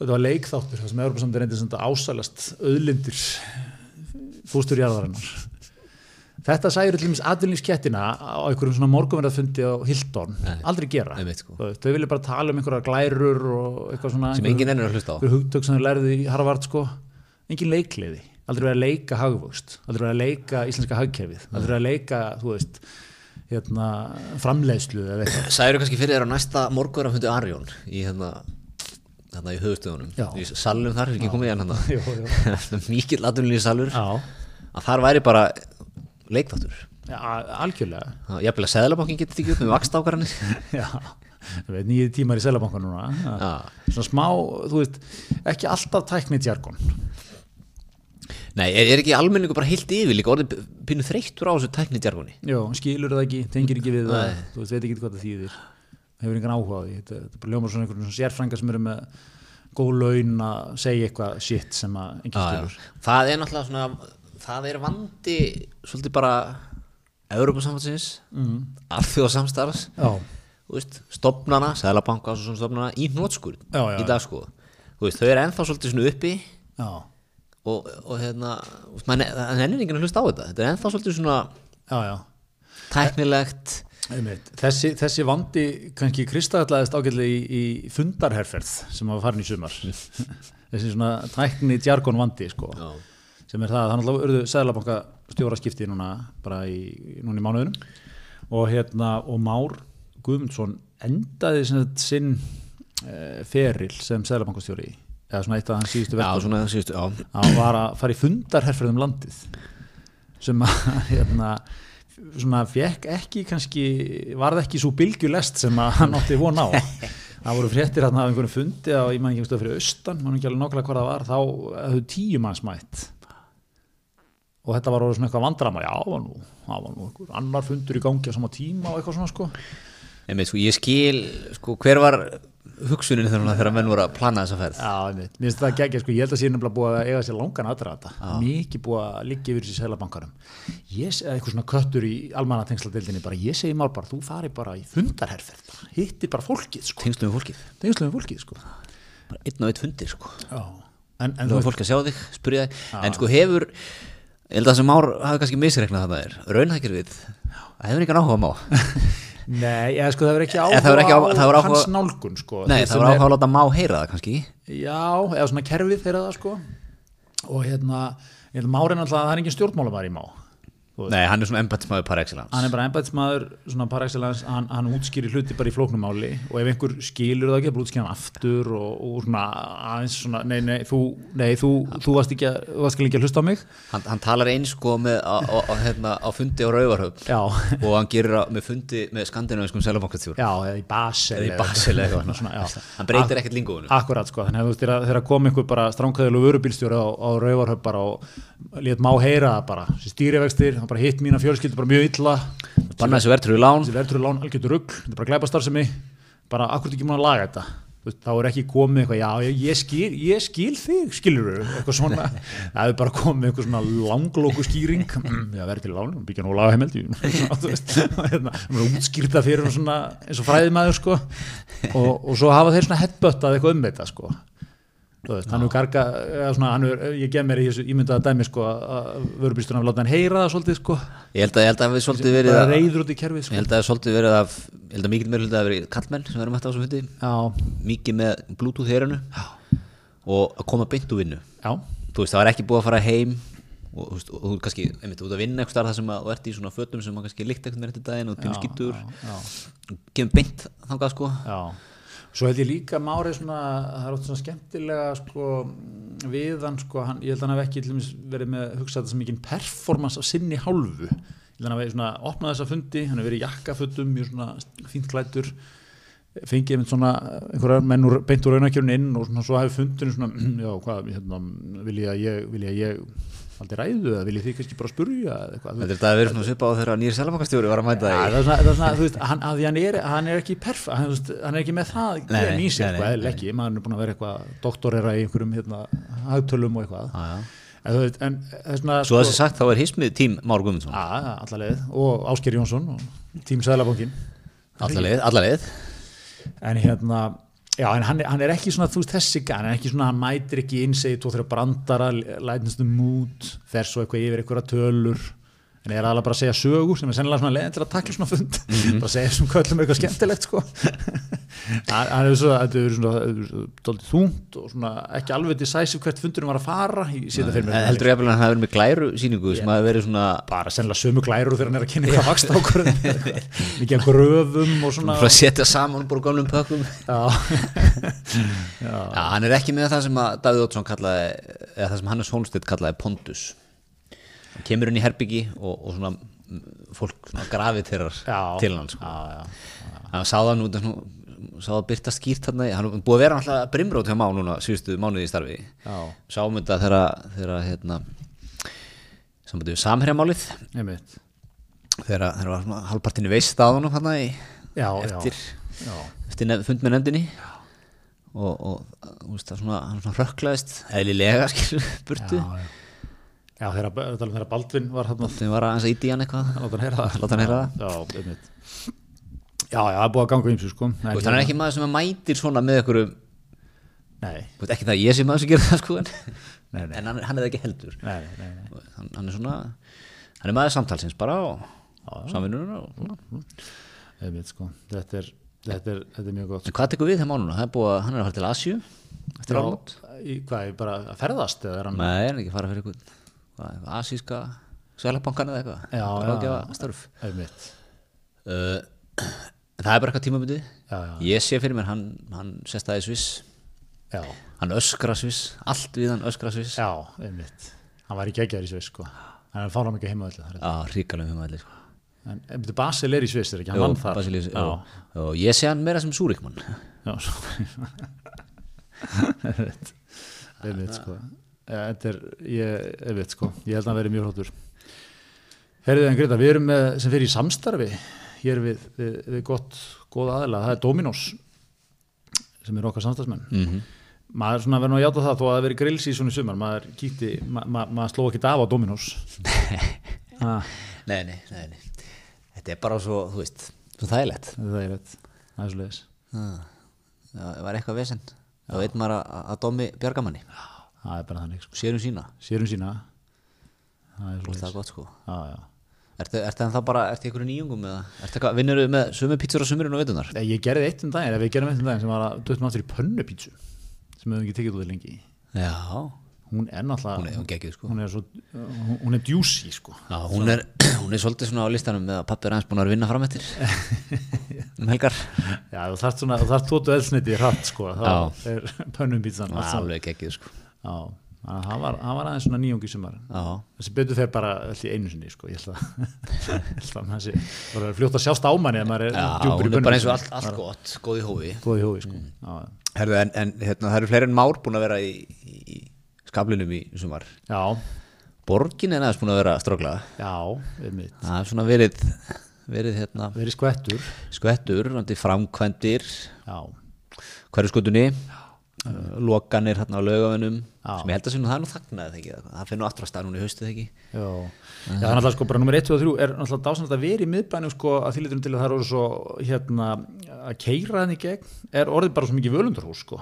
og þetta var leikþáttur það sem Evrópusambandið reyndi sem sagt að ásælast auðlindir fósturjörðarinnar Þetta sæður allir mis atvinnlífskettina á einhverjum svona morgunverðarfundi á Hildón aldrei gera. Sko. Þau vilja bara tala um einhverjar glærur og eitthvað svona sem enginn ennur að hlusta á. einhver hugtök sem þau lærði í Harvard sko. engin leikliði, aldrei verið að leika hagvöxt, aldrei verið að leika íslenska hagkerfið, aldrei verið að leika þú veist, hérna, framleiðslu eða eitthvað. Særu kannski fyrir þér á næsta morgur að fundi Arjón í hérna hérna í höfustöðunum í Já, leikþáttur algjörlega ég að seðlabankin getur tekið upp með vakstákaranir Já, ég veit, nýju tímar í selabankan núna. Já. svona smá, þú veist ekki alltaf tæknið jargon. Nei, er, er ekki almenningu bara heilt yfir líka orðið pínu þreyttur á þessu tækni djargoni Jó, skilur það ekki, tengir ekki við það þú veist, veit ekki hvað það þýðir. Hefur engan áhuga á því, þetta, þetta er bara ljómar svona einhverjum svona sérfrænga sem eru með góð laun að segja eitthvað shit sem að enginn skilur. Það er náttúrulega svona það er vandi svolítið bara Európa-samfansins mm. alþjóðsamstarfs stopnana, seðlabanka og svona stopnana í já, í dag sko veist, þau eru ennþá svolítið svona uppi já, og, og hérna það ennir enginn að hlusta á þetta þetta er ennþá svolítið svona já, já. tæknilegt Einmitt. Þessi, þessi vandi kannski kristallaðist ágætlega í, í fundarherferð sem var farin í sumar þessi svona tækni djargon vandi sko. Sem er það að þannig að urðu Sæðlabanka stjóraskipti núna bara í, núna í mánuðunum og hérna og Már Guðmundsson endaði sem sagt sinn uh, feril sem Sæðlabankastjóri eða svona eitt af hans síðustu já, að var að fara í fundarherferð um landið sem að hérna, svona fekk ekki kannski, varð ekki svo bylgjulest sem að hann átti von á. Það voru fréttir hérna af einhverjum fundi á, ég man ekki stöð fyrir austan, mann ekki alveg nákvæmlega hvað það var þá hefðu tíu manns mætt og þetta var orðið svona eitthvað vandrama já, það var nú, það var nú einhver annar fundur í gangi á sama tíma og eitthvað svona sko. Með, sko, ég skil sko, hver var hugsunin þegar menn voru að plana þessa ferð? Já, mér finnst það geggja, sko, ég held að sé nefnilega búið að eiga sér langan aðdraðata, mikið búið að liggja yfir þessi selabankarum eitthvað svona köttur í almannatengsladildinni bara, ég segi mál bara, þú fari bara í fundarherferð, bara, hittir bara fólkið sko, tengslum við fólkið, tengsluðum fólkið sko. Bara einn og einn fundir sko. Já, en, en þú þú er fólk að sjá þig, spyrja þig. En sko hefur, ég held að það sem ár hafi kannski misreiknað þetta er, raunhækir við það hefur engan áhuga má. Nei, eða sko það verður ekki það hefur ekki áhuga á- það áhuga- hans nálgun sko. Nei, það er- áhuga að láta má heyra það kannski. Já, eða svona kerfið þeirra það sko. Og hérna, ég held að Mári náttúrulega, það er engin stjórnmálamæður í Má. Nei, hann er svona embættismæður par excellence. Hann er bara svona par excellence, hann, hann útskýrir hluti bara í flóknumáli og ef einhver skilur það ekki bara útskýrir hann aftur og, og svona aðeins svona, nei, nei, þú, nei, þú, þú varst ekki að, varst ekki að hlusta á mig. Hann, hann talar eins sko með á, á, á, hérna, á fundi á Rauvarhöfn já, og hann gerir það með fundi með skandinaviskum selabankastjór já, eða í Basel eða í Basel eða eitthvað hann breytir ekkert lingóinu Akkurat sko, þannig að þegar, kom einhver bara stránkæðilega vörubílstjóri á, á Rauvarhöf bara og lét má heyra það bara, stýrivextir, hann bara hitt mína fjölskyldu bara mjög illa, banna þessu verðtrúi lán. Þessi verður lán algjörður rugg, þetta er bara glæpastarfsemi, bara akkurat ekki múin að laga þetta, þá er ekki komið eitthvað, já ég, ég, skil, ég skil þig, skilur eitthvað svona, það er bara komið eitthvað svona langlóku skýring, já verður til lán, byggja nú laga hérna, útskýrta fyrir svona eins og fræðimæður sko, og, og svo hafa þeir svona headbuttað eitthvað um þetta sko, veist, hann er garga, eða svona, hann er, ég gef mér í þessu ímyndaða dæmi sko, að vörubýsturinn hafa látað hann heyra það svolítið sko, ég held að, ég held að við svolítið verið að, í kerfið ég sko, held að svolítið verið að ég held að mikið meira hluti að verið kallmenn sem verðum eftir á þessu fundi. Já, mikið með bluetooth heyranu og að koma beint úr vinnu. Veist, það var ekki búið að fara heim og þú veist, og þú kannski, einmitt, út að vinna eitthvað þar sem að þú ert í svona fötum sem að kannski líkt eitthvað með þetta daginn og svo held ég líka Mári svona, það er oft svona skemmtilega sko, við hann sko, hann, ég held að hann hef ekki verið með hugsað þetta sem mikið performance af sinni hálfu. Ég held að hann hef svona opnað þessa fundi hann hef verið í jakkafötum, mjög svona fínt klættur fengið einmitt svona einhverjar menn úr, beint úr raunakjörun inn og svona svo hafi fundinu svona já, hvað, hérna, vil ég að ég vil ég að ég haldi ræðu eða vil ég því kannski bara spurja eitthvað, Þetta er þetta að vera svona svipað á þeirra nýri selabakastjóri var að mæta Ja, það það er svona, er þú veist, hann, hann er, hann er ekki perf, hann, hann er ekki með það Nei, gen nei, nei, sko, nei, ekki, maður er búin að vera eitthvað doktorera í einhverjum hérna, hagtölum og eitthvað, í en þú veist, en svona, Svo þessi sagt þá er hismið tím Már Guðmundsson. Að, allaveg, og Ásker Jónsson og tím Sæðlabankin, Allaveg, allaveg en hérna, já, en hann, er- hann er ekki svona, þú veist, þessi, hann er ekki svona, hann mætir ekki inn, segir tvo þrjá brandara, lætnast um mút, fer svo eitthvað yfir einhverja tölur, en er alveg bara að segja sögur sem er sennilega svona leiðin til að takla svona fund. Bara að segja svona köllum eitthvað skemmtilegt sko. Hann er svo þetta er svona þungt og svona ekki alveg decisive hvert fundurinn var að fara ég Heldur ég að hafi verið með glæru síningu sem hafi verið svona bara sennilega sömu glærur þegar hann er að kynna eitthvað vakst ákvörðin mikið að gröfum og svona. Að setja saman bara úr gamlum pökkum. Já, já, Já, hann er ekki með það sem að Davíð Ótsson kallaði eða það sem Hannes Holmstedt kallaði pondus kemur inn í herbyggi og, og svona mm, fólk Já. til hann sko. já, já, hann sá það nú sá það byrta skýrt hann er búið að vera alltaf brimrót hjá Má núna síðustu mánuði í starfi. Já, þetta þegar hérna samherjamálið þegar þegar var svona halvpartinni veist staðunum hann í já, eftir, já, eftir nef, fund með nefndinni. Og, og þú veist, það svona, hann rökklaðist eðlilega skilur burtu. Já, já. Já þegar, Baldvin var hann þegar var aðeins að íti hann eitthvað. Láta hann heyra það. Láta hann heyra það. Já, einmitt. Já, já, það er búið að ganga ymsu sko. Hann er ekki maður sem að mætir svona með ykkur Nei, ekki það að ég sé maður sem gerir það sko en, nei, nei, en hann, er- hann er það ekki heldur. Nei, nei, nei. hann, hann er svona hann er maður samtalsins bara og samvinnur og svona Einmitt sko. Þetta er, þetta er, þetta er mjög gott en hvað tekur við þeim er búið að hann er að fara til Asju eftir í, Hvað, bara að ferðast er Nei, hann er ekki að fara fyrir asíska Sælabankan eða eitthvað. Já, já, uh, það er bara eitthvað tímabundið. Já, já, ég sé fyrir mér hann, hann sest það í Sviss. Já, hann öskra Sviss. Allt við hann öskra Sviss. Já, einmitt. Hann var í geggjar í Sviss sko. Hann fára mikið heima öllu Já, ríkalum um allir sko. En einmitt Basel er í Sviss, er ekki? Hann þar. Basilis, Já, jó, og ég sé hann meira sem Súrikmann já svo Einmitt. Einmitt sko Þetta er, ég, einmitt sko. Ég held að hann verið mjög hróttur Herriði en Greta, við erum með, sem fyrir í samstarfi hér við, við, við gott góða aðila, það er Dominos sem er okkar samstarfsmenn. Mm -hmm. maður svona verður að játa það þó að það veri grillsísun í sumar maður kíkti, ma, ma, maður sló ekki af á Dominos. Ah, nei, nei, nei, nei. Þetta er bara svo, þú veist svo þægilegt. Það er það svo leiðis Ah, það var eitthvað vesen? Þá veit maður að, Domi bjargamanni það er bara þannig, sko. sérum sína, sérum sína. Það er það er gott sko. Já, já. Ertu, ertu en það bara, ertu ykkur nýjungum eða? Vinnur þú með sömu pítsur á sömurinn og veitunar? Nei, ég gerði eitt um daginn, við gerum eitt um daginn sem var að döttum aftur í pönnupítsu sem við höfum ekki tekið út í lengi. Já, hún er náttúrulega hún er, geggjuð sko. hún er, svo, hún, er djúsi sko. Já, hún er, hún er svolítið svona á listanum með að pappi er aðeins búin að vinna fram eftir. Um helgar. Já, þú þarft svona, þú þarft tótu eldsniti hratt sko, þá er pönnum pítsan allt saman. alveg geggjuð sko Já, að hann var, var aðeins svona nýjungi sumar. Já, þessi betur fer bara allt í einu sinni sko, ég held að að það er fljótt að sjást á manni ef maður er Já djúpur í hún er bara eins og allt, allt gott, góð í hófi. Góð í hófi sko. Já, Herðu, en, en hérna, það eru fleiri en már búin að vera í, í, skablinum í sumar. Já, Borgin er aðeins búin að vera að strókla já, einmitt. Það er svona verið, verið hérna, verið skvettur. skvettur, vandi framkvæmdir. Já, hverju skutunni uh, lokanir hérna á laugavinnum Já. sem ég held að það er nú ekki? Það finnur aftur að stað núna í haustið þegar ekki? Já. Það er náttúrulega sko bara nummer 1 og 3 er náttúrulega dásanlega að vera í miðbænum sko að því litum til að það eru svo hérna að keira henni gegn er orðið bara svo mikið völundarhús sko.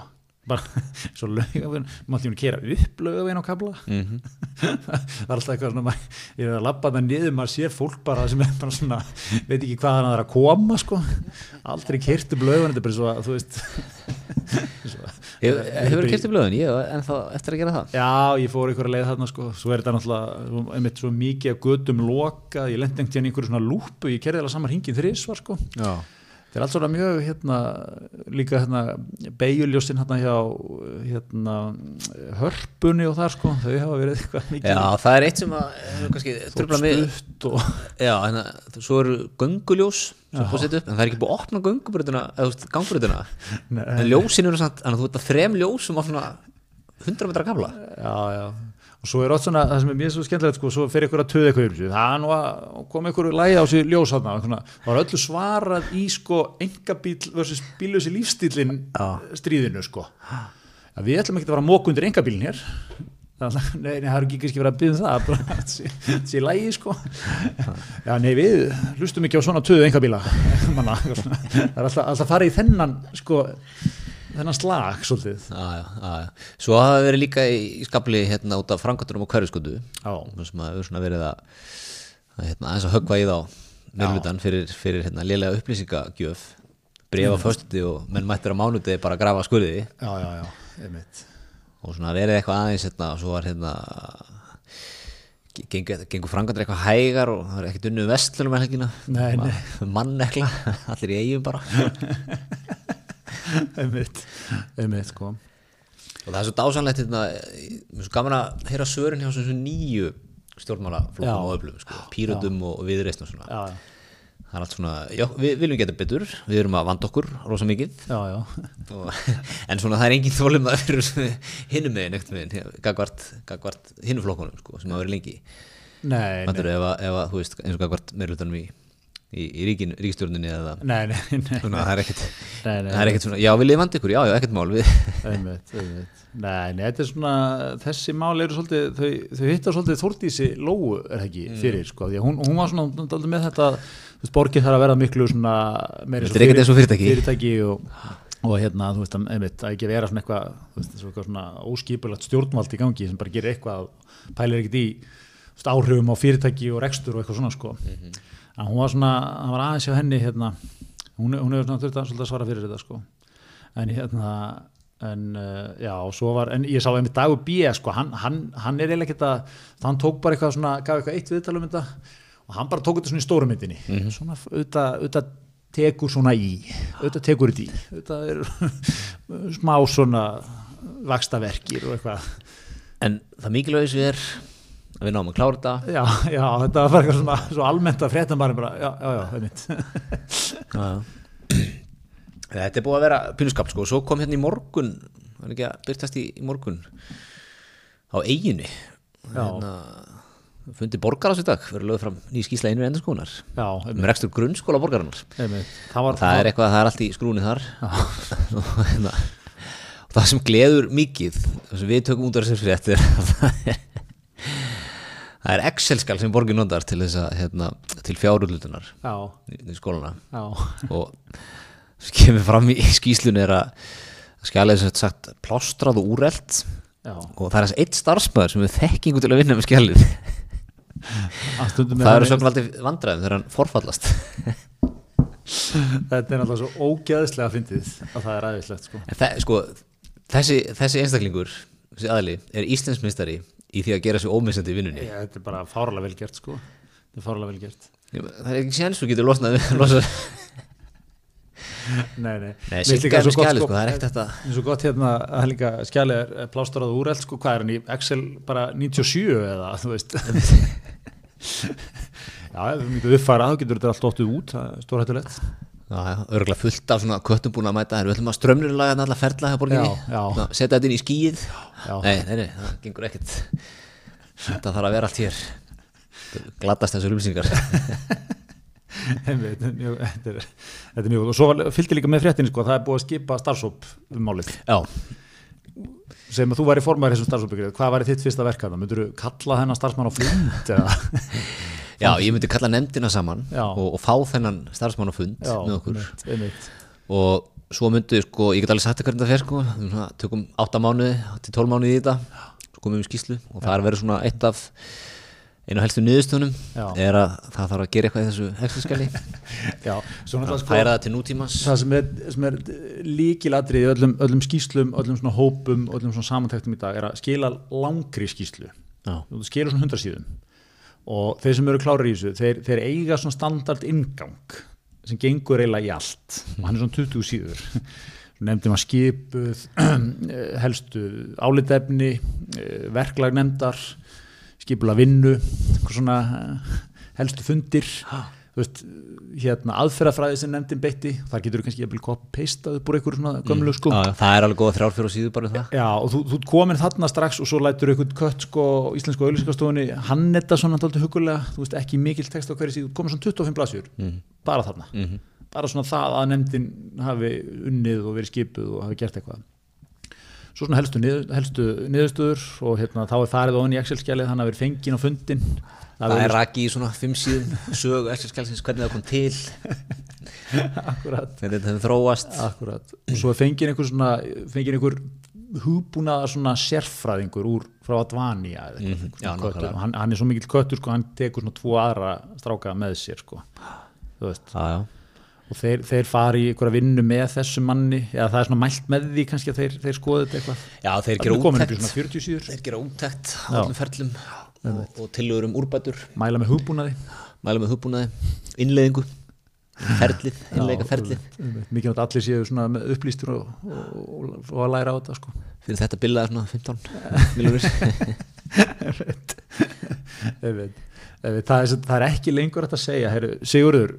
Bara svo laugavinn, maður ætlum að keira upp laugavinn á kabla Mhm. það er alltaf eitthvað svona maður, ég er að labba það niður, maður sér fólk bara sem er bara svona, veit ekki hvað hann er að koma sko, aldrei keirt upp laugavinn, þetta er bara svo að þú veist Hefur þú kert í blöðin? Ég en þá eftir að gera það. Já, ég fór einhverja leið þarna sko, svo er þetta náttúrulega einmitt svo mikið að gödum lokað, ég lendi einhvern einhverju svona lúpu, ég kerði alveg saman hringin þrísvar sko. Já, Þetta er allt svona mjög hérna, líka hérna beigjuljósin hérna hjá hérna hörpunni og þar sko, þau hafa verið eitthvað mikið. Já það er eitt sem að hefur kannski tröfla mig. stutt og Já, en að- svo eru gönguljós sem búið setja upp, en það er ekki búið að opna göngubröðina eða þú veist, gangbröðina Nei. en ljósin eru samt, að þú ert að þrem ljósum á svona 100 metra kafla. Já, já. Og svo er ótt svona, það sem er mjög svo skemmtilegt sko, svo fer ykkur að töða eitthvað yfir það nú að koma ykkur lægi á sig ljós þarna, það var öllu svarað í sko engabíl versus bílösi lífstílin stríðinu sko. Að við ætlum ekki að fara að móka undir engabílin hér. Það- Nei, nei, það er ekki kannski verið að byggja um það bara að sé- lægi sko. Já, nei, við hlustum ekki á svona töðu engabíla það er alltaf, alltaf farið í þennan sko, þennan slag svolítið. Já, já, já. Svo hafa verið líka í, skabli hérna út af framkvæmtunum á hverjuskutu Já, sem hefur svona verið að, hérna, aðeins að höggva í þá meðlutan fyrir, fyrir hérna, lélega upplýsingagjöf. Bregða á föstuti og menn mættir á mánudegi bara að grafa skurði. Og svona verið eitthvað aðeins hérna, og svo var hérna gengur, gengur framkvæmdur eitthvað hægar og það er ekkert unnið vestlunum nei. mannekla, allir í eigum bara einmitt, einmitt sko. Og það er svo dásanlegt hérna, mér er svo gaman að heyra svörin hjá svona nýju stjórnmálaflokkum og öflum sko, pírutum og, viðreist og svona. Já, já, það er allt svona, já, við viljum geta betur. Við erum að vanda okkur rosa mikið. Já, já. og, en svona það er engin þólum að fyrir hinnum megin ekkert megin, gagvart, gagvart hinnum flokkunum sko, sem hafa verið lengi. Nei, nei, ef, að- ef að, veist, eins og gagvart meirlutanum í, í, í ríkin, ríkistjórninni eða nei, nei, nei, svona, það er ekkert Nei, nei, það er ekkert svona, já, við liðum vandi ykkur, já, já, ekkert mál við, einmitt, einmitt. Nei, nei, þetta er svona, þessi mál eru svolítið, þau, þau hittar svolítið Þórdísi Lóu, er ekki, fyrir, sko, því að hún, hún var svona dálítið með þetta, þú veist, borgið þarf að vera miklu svona, eins og fyrirtæki. fyrirtæki og, og hérna, þú veist, einmitt, að ekki vera svona eitthvað, þú veist, svona, svona óskipulagt stjórnvald í gangi sem bara gerir eitthvað, pælir ekkert í, áhrifum á fyrirtæki og rekstur og eitthvað svona, sko. En hún var svona, hann var aðeins hjá henni, hérna, hún, hún hefur svona þurft að að svara fyrir þetta, sko. En hérna en uh, já, og svo var, en ég sá einmitt Dagur B, sko, hann, hann, hann er eiginlega ekkert að, hann tók bara eitthvað svona, gaf eitthvað eitt viðtal um þetta og hann bara tók þetta svona í stóru myndinni. Svona auðvitað, tekur svona í, auðvitað tekur þetta í. Auðvitað er smá svona vakstaverkir og eitthvað. En það mikilvægis er að við náum að klára þetta. Já, já, þetta var eitthvað svona svo almennt að fréttum bara, bara já, já, já, einmitt. Já, já. þetta er búið að vera pínuskap, sko, og svo kom hérna í morgun var ekki að byrtast í, í morgun? Á eiginu hérna, fundi borgar á sér dag, verður lögð fram ný skýsla einu endur skónar já, um rekstur grunnskóla borgarinnar. Það var, það er eitthvað, það er allt í skrúni þar. Og, hérna, og það sem gleður mikið það sem við tökum út af þessu frétt er að það er það er Excel-skal sem borgin notar til þess að hérna, til fjárullutunar já, í, í skólana. Já, og sem kemur fram í skýslunni er að skjalið sem sagt plástrað og úrelt. Já. Og það er þess eitt starfsmæður sem við þekkingu til að vinna með Að stundum það eru sögnvaldi vandræðum þegar hann forfallast. Þetta er náttúrulega svo ógeðslega fyndið að það er aðeinslegt sko. Sko, þessi, þessi einstaklingur þessi aðli, er Íslandsmeistari í því að gera sér ómissandi vinnunni. Já, þetta er bara fárlega vel gert sko. Þetta er fárlega vel gert. Það er ekki séns þú getur losnað. Nei, nei, Nei, líka er með svo skjali, sko, það er ekkert þetta eins og gott hérna að það er líka skjali er plásturað úreld sko, hvað er hann í Excel bara 97 eða þú veist? Já, ef við myndum uppfæra þá getur þetta allt óttið út, það er stórhættulegt. Já, já, örgulega fullt af svona köttum búin að mæta þér, við ætlum að strömnirlaga þarna alla ferla hjá borginni, setja þetta inn í skíið Já. nei, nei, nei, það gengur ekkert. Þetta þarf að vera allt hér. Glatast þessu Einmitt, þetta er þetta er þetta mjög og svo fylgdi líka með fréttinni sko, það er búið að skipa starfsóp um málið. Já, sem að þú væri formæður þessum starfsópi hvað væri þitt fyrsta verk að það, myndur þú kalla þennan starfsmann á flund já, ég myndi kalla nefndina saman og, og fá þennan starfsmann á fund Já, með okkur. einmitt, einmitt. og svo myndi, sko, ég get alveg sagt hvernig það fer sko, tökum 8 mánuði til 12 mánuði í þetta. Svo komum við í skýslu og það er verið svona eitt af einu helstu niðurstöðunum Já. er að það þarf að gera eitthvað í þessu svo náttúrulega sko færa það til nútímans. það sem er, sem er líkiladrið í öllum, öllum skýslum, öllum svona hópum öllum svona samantæktum í dag er að skila langri skýslu Já. þú skilur svona hundra síðum og þeir sem eru klárir í þessu þeir, þeir eiga svona standard ingang sem gengur eiginlega í allt. Og hann er svona 20 síður. Nefndum að skipuð helstu álitefni eh, verklag nefndar skipula vinnu eh, helstu fundir veist, hérna aðferðafræði sem nefndin beitti, þar getur þú kannski jafnvel copy-pastað upp úr einhverju svona gömlu sko. Já, það er alveg góða þrjár fyrir síðu bara um það. Já, og þú, þú komin þarna strax og svo lætur einhvern kött sko íslensku auðlýsingastofunni hann þetta svona dálítið hugulega þú veist ekki mikill text á hverju síðu, komin svona 25 blasjur bara þarna. Bara svona það að nefndin hafi unnið og verið skipuð og hafi gert eitthvað. Svo svona helstu, nið, helstu niðurstöður og hérna, þá er farið ofan í Excel-skjalið hann hafi verið fenginn á fundin Það er raki í svona fimm síðum sögu Excel-skjálsins, hvernig það kom til. Akkurat, hvernig þetta hefur þróast. Akkurat og svo fenginn einhver svona fenginn einhver hugbúnaðar svona sérfræðingur úr frá Advania eitthvað, Mhm, já, hann, hann er svo mikill köttur sko, hann tekur svona tvo aðra stráka með sér sko. þú veist. Já, já. Og þeir, þeir fari í einhverja vinnu með þessum manni eða það er svona mælt með því kannski að þeir, þeir skoðu þetta eitthvað. Já, þeir Það gera er komin upp í úttekt. svona 40 síður. Þeir gera úttekt á Já. öllum ferlum og, og tillögur um úrbætur. Mæla með hugbúnaði. Mæla með hugbúnaði, innleiðingu ferlið, innleika ferlið. mikið átt allir séu svona með upplýstur og, og, og, að læra á þetta sko. fyrir þetta billaði svona 15 miljónir það, er, ekki lengur að segja heru, Sigurður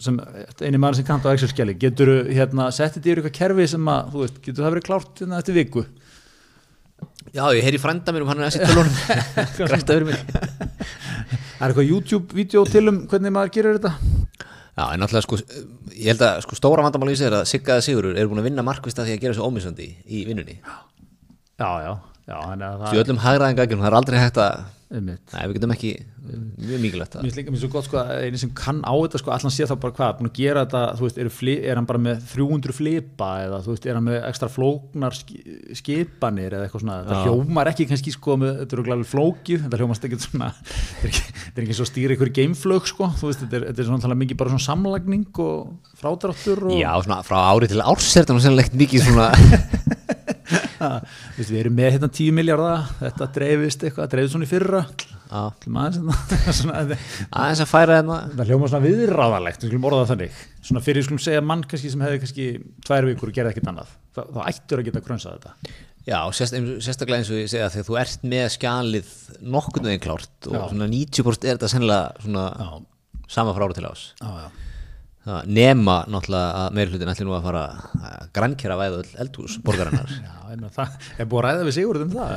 sem eini maður sem kanta á Excel-skjali getur hérna, settið í eitthvað kerfi sem að þú veist, getur það verið klárt hérna, eftir viku Já, ég heyri frænda mér um hann er þessi tölunum grætt að vera mig. Það er eitthvað YouTube-vídeó til um hvernig maður gerir þetta? Já, en náttúrulega sko, ég held að sko stóra vandamáli í sig er að Siggaði Sigurur er búin að vinna markvist að því að gera svo ómissandi í vinnunni. Já, já, já. Það öllum hagraðingaggjum, það er aldrei hægt að einmitt. Nei, við getum ekki, mjög mikilvægt Mér að finnst líka mér svo gott sko að eini sem kann á þetta sko allan sé þá bara hvað, búin að gera þetta þú veist, er, fli, er hann bara með 300 flipa eða þú veist, er hann með ekstra flóknar ski, skipanir eða eitthvað svona Já. hljómar ekki kannski sko með, þetta er glæðið flókið, þetta hljómast ekki svona þetta er ekki, þetta er ekki svo stýra ykkur geimflög sko, þú veist, þetta er, þetta er svona talað mikið bara svona samlagning og frádráttur og Já, svona frá ári til árs er þetta nú sennilegt mikið svona Þú veist, við erum með hérna 10 miljardar þetta dreifist eitthvað, dreifist svona í fyrra. Aðeins að færa hérna. Það hljóma svona viðráðalegt, við skulum orða þannig. Svona fyrir, við skulum segja mann kannski sem hefði kannski tvær vikur og gerði ekkert annað. Þá, þá ættur að geta krönsað þetta. Já, sérstaklega eins og ég segja þegar þú ert með skjalið nokkurnu veginn klárt og svona 90% er þetta sennilega svona Já, sama frá ára til ás. Já, já nema náttúrulega að meiri hlutin ætli nú að fara að grannkjara væða öll eldhús borgarinnar. Já, en það er búið að ræða við Sigurð um það.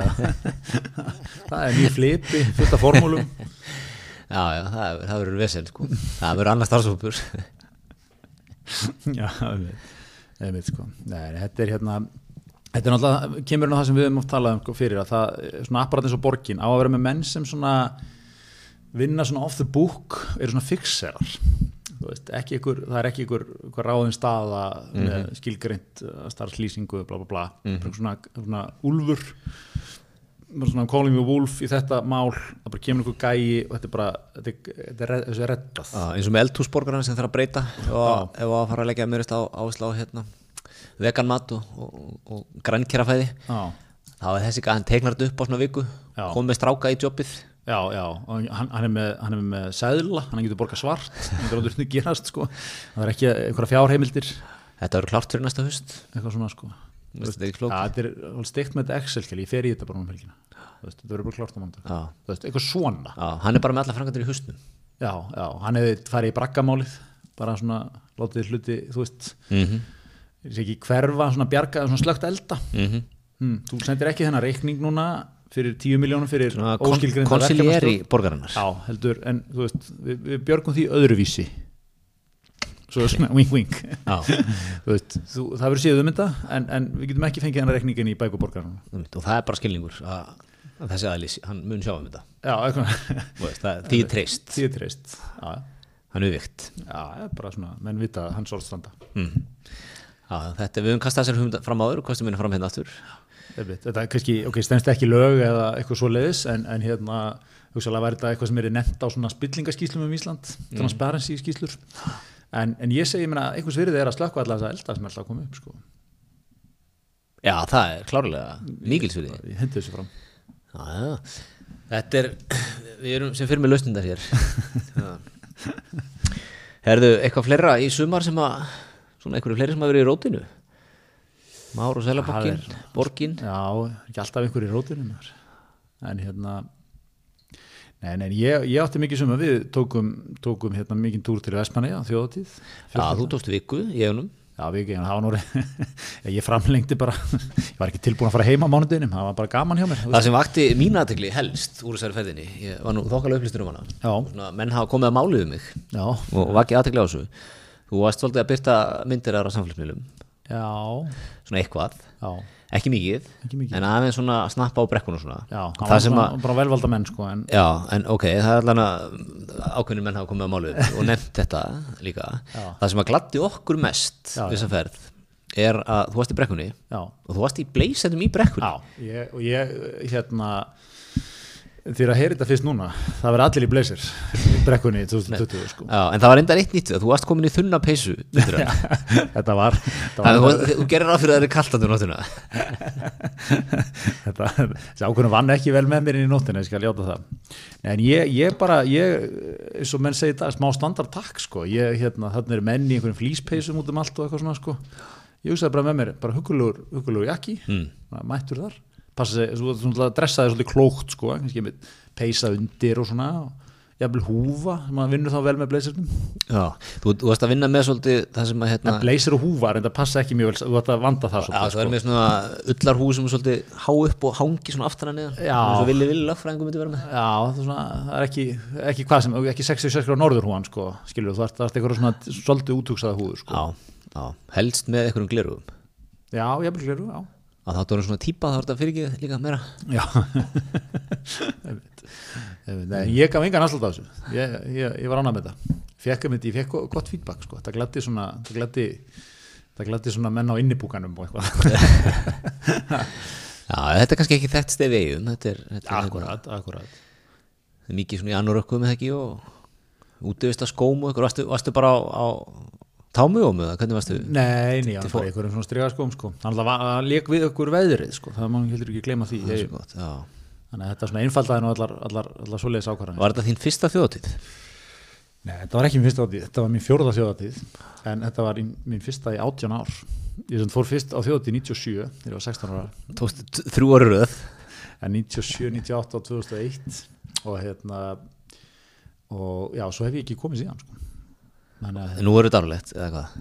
Það er mjög flipi, fullt af formúlum. Já, já, það, það verður vesel sko. það verður annars starfsópur Já, einmitt, einmitt sko. Nei, þetta er hérna Þetta er náttúrulega, kemur nú það sem við höfum oft talað um sko, fyrir að það, er svona apparat eins og borgin á að vera með menn sem svona vinna svona off the book eru svona fixerar veist, ekki ykkur, það er ekki ykkur, ykkur ráðin staða með skilgreint uh, starfslýsingu, bla bla bla. Bara svona, svona úlfur svona calling the wolf í þetta mál það bara kemur ykkur gæi og þetta er bara þetta er, þetta er, þessu er reddað. Já, eins og með eldhúsborgarna sem þarf að breyta ef að, ef að fara að leggja meirist á áherslu á hérna, vegan mat og, og, og grannkjærafæði Já, þá er þessi gæðan teiknar þetta upp á svona viku Já. kom með stráka í jobbið Já, já, hann, hann, er með, hann er með sæðla, hann getur borgað svart, hann getur aldrei gerast, sko. Það er ekki einhverja fjárheimildir, þetta verður klárt fyrir næsta hust eitthvað svona, sko. Þetta er þetta er alveg steikt með Excel-kjali, ég fer í þetta bara um helgina. Þetta verður bara klárt á veist, eitthvað svona. Já, hann er bara með alla frangandir í hustnum Já, já, hann hefði farið í braggamálið, bara svona, látið hluti, þú veist, mm -hmm. ekki hverfa, svona bjarga, svona slögt elda. Mm Hmm, þú sendir ekki þennan reikning núna fyrir 10 miljónum fyrir Svona kon óskilgreinda konsilieri borgarinnar. Já, heldur, en þú veist, við, við björgum því öðruvísi. Svo svona wink wink. Já, þú veist, þú, það verður síðan um þetta en, en við getum ekki fengið hennar reikningin í bækuborgarna einmitt, og það er bara skilningur að, að þessi aðlis, hann mun sjá um þetta. Já, veist, það, því treyst, því treyst Já, hann er vikt. Já, bara svona, menn vita að hans orðstanda mm. Já, þetta, við höfum kastað hugmynda fram áður og kostum minna fram hérna aftur Þetta er kannski, ok, stendst ekki lög eða eitthvað svo leiðis, en, en hérna hugsalega væri þetta eitthvað sem er nefnt á svona spillingaskíslum um Ísland, transparency skíslur en, en ég segi, ég meina, einhvers virði er að slökka allar þess að elda sem er alltaf koma upp, sko. Já, það er klárlega mikilsviði ég hendi þessu fram. Já, já, þetta er við erum sem fyrir með lausnindar hér. Herðu, eitthvað fleira í sumar sem að svona einhverju fleiri sem að verið í rótinu Már og Sælaborgin Borgin. Já, ekki alltaf einhver í rótinu maður. en hérna Nei, nei, ég, ég átti mikið sem að við tókum, tókum hérna mikið túr til Vestmanni á þjóðatíð Já, þú tókst viku í egunum Já, ekki, en það var núri ég framlengdi bara, ég var ekki tilbúin að fara heima á mánudeginum, það var bara gaman hjá mér Það sem vakti mín aðtegli helst úr þessari ferðinni ég var nú þokkalega upplýstur um hana. Svona, menn hafa komið að máliðu mig Já, og vakið aðtegli á þessu. Þú varst svolítið að byrta myndir aðra samfélagsmiðlum já, svona eitthvað, já, ekki mikið, Ekki mikið. en aðeins svona að snappa á brekkun og svona já það sem að bara velvalda menn sko, en Já, en ok, það er allan að ákveðnir menn hafa komið að málu og nefnt þetta líka. Já. Það sem að gladdi okkur mest við þessa ferð er að þú varst í brekkunni já, og þú varst í bleysettum í brekkunni. já ég, og ég, hérna þér að heyri þetta fyrst núna. Það verður allir í blazer í brekkunni 2020 sko. Já, en það var enda eitt nýtt þú varst komin í þunna peysu. þetta var, þú, gerir ráð fyrir að það er kallt að þú nóttuna. þetta, þessi ákveðinu vann ekki vel með mér inn í nóttina, ég skal ljáta það. En ég, ég bara, ég eins og menn segir þetta, smá standard takk sko, ég, hérna, þarna er menn í einhverjum flýspeysum út um allt og eitthvað svona sko. Ég hugsaði bara með mér, bara hugulegur jakki, mm. mættur þar passa sig, svo, svona dressaði svolítið klókt sko, kannski með peysa undir og svona, jafnvel húfa sem að vinnur þá vel með blazernum Já, þú, þú varst að vinna með svolítið það sem að hérna... en blazer og húfa, það passa ekki mjög vel þú ætti að vanda það Já, svolítið þú er með svona ullarhú sem svolítið há upp og hangi svona aftan að niður. Já. Svo villi villi lögfræðingum myndi vera með. Já, það svona, það er ekki, ekki hvað sem, ekki 66 á norðurhúan sko, skilur, þú það svona svolítið útúksaða húður sko. Já, já, að þá er svona típa þá er þetta fyrir ekki líka meira. Já, nei, ég gaf engan afslut á þessu, ég, ég, ég var ánað með þetta, fekk um þetta, ég fekk gott feedback sko, það glætti svona, það glætti, það glætti svona menn á innibúkanum og eitthvað. Já, þetta er kannski ekki þekkt stef eigum er, Akkurat, akkurat. þetta er mikið svona í annarökkum eða ekki og útivist að skóm og eitthvað, varstu, varstu bara á, á támugum eða hvernig varstu Nei, nei, hann var einhverjum svona strigaskóm sko, hann leik við okkur veðrið sko, það má heldur ekki því, er ég, svo gott, já. þannig að þetta svona einfaldaði nú allar, allar, allar svoleiðis ákvarðanir. Var þetta þín fyrsta þjóðatíð? Nei, þetta var ekki mín fyrsta átíð, þetta var mín fjórða þjóðatíð en þetta var mín fyrsta í 18 ár ég fór fyrst á þjóðatíð 97 þegar ég var 16 ára þrjú ári röð en 97, 98 og 2001 og hérna og já, svo hef ég ekki komið síðan sko. Nú er þetta árlegt eða hvað?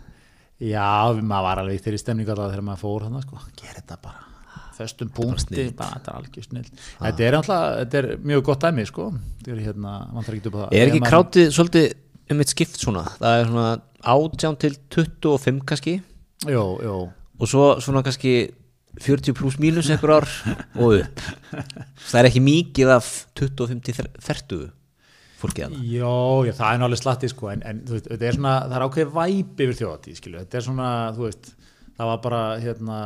Já, maður var alveg í þeirri stemningu alltaf þegar maður fór hann sko. gera þetta bara. Föstum punkti, þetta er algjör snill þetta er alltaf, þetta er mjög gott dæmi sko. þetta er hérna, mann þarf ekki upp á það. Er ekki maður- krátið svolítið um eitt skipt svona? Það er svona 18 til 25 kannski. Jú, jú, og svo svona kannski 40 pluss mínus einhver ár og upp. Það er ekki mikið af 25 til 30 fólkið hana Jó, já, það er náttúrulega slatti sko, en, en veist, er svona, það er ákveðið væp yfir þjóðatíð, skilju, þetta er svona, þú veist, það var bara, hérna,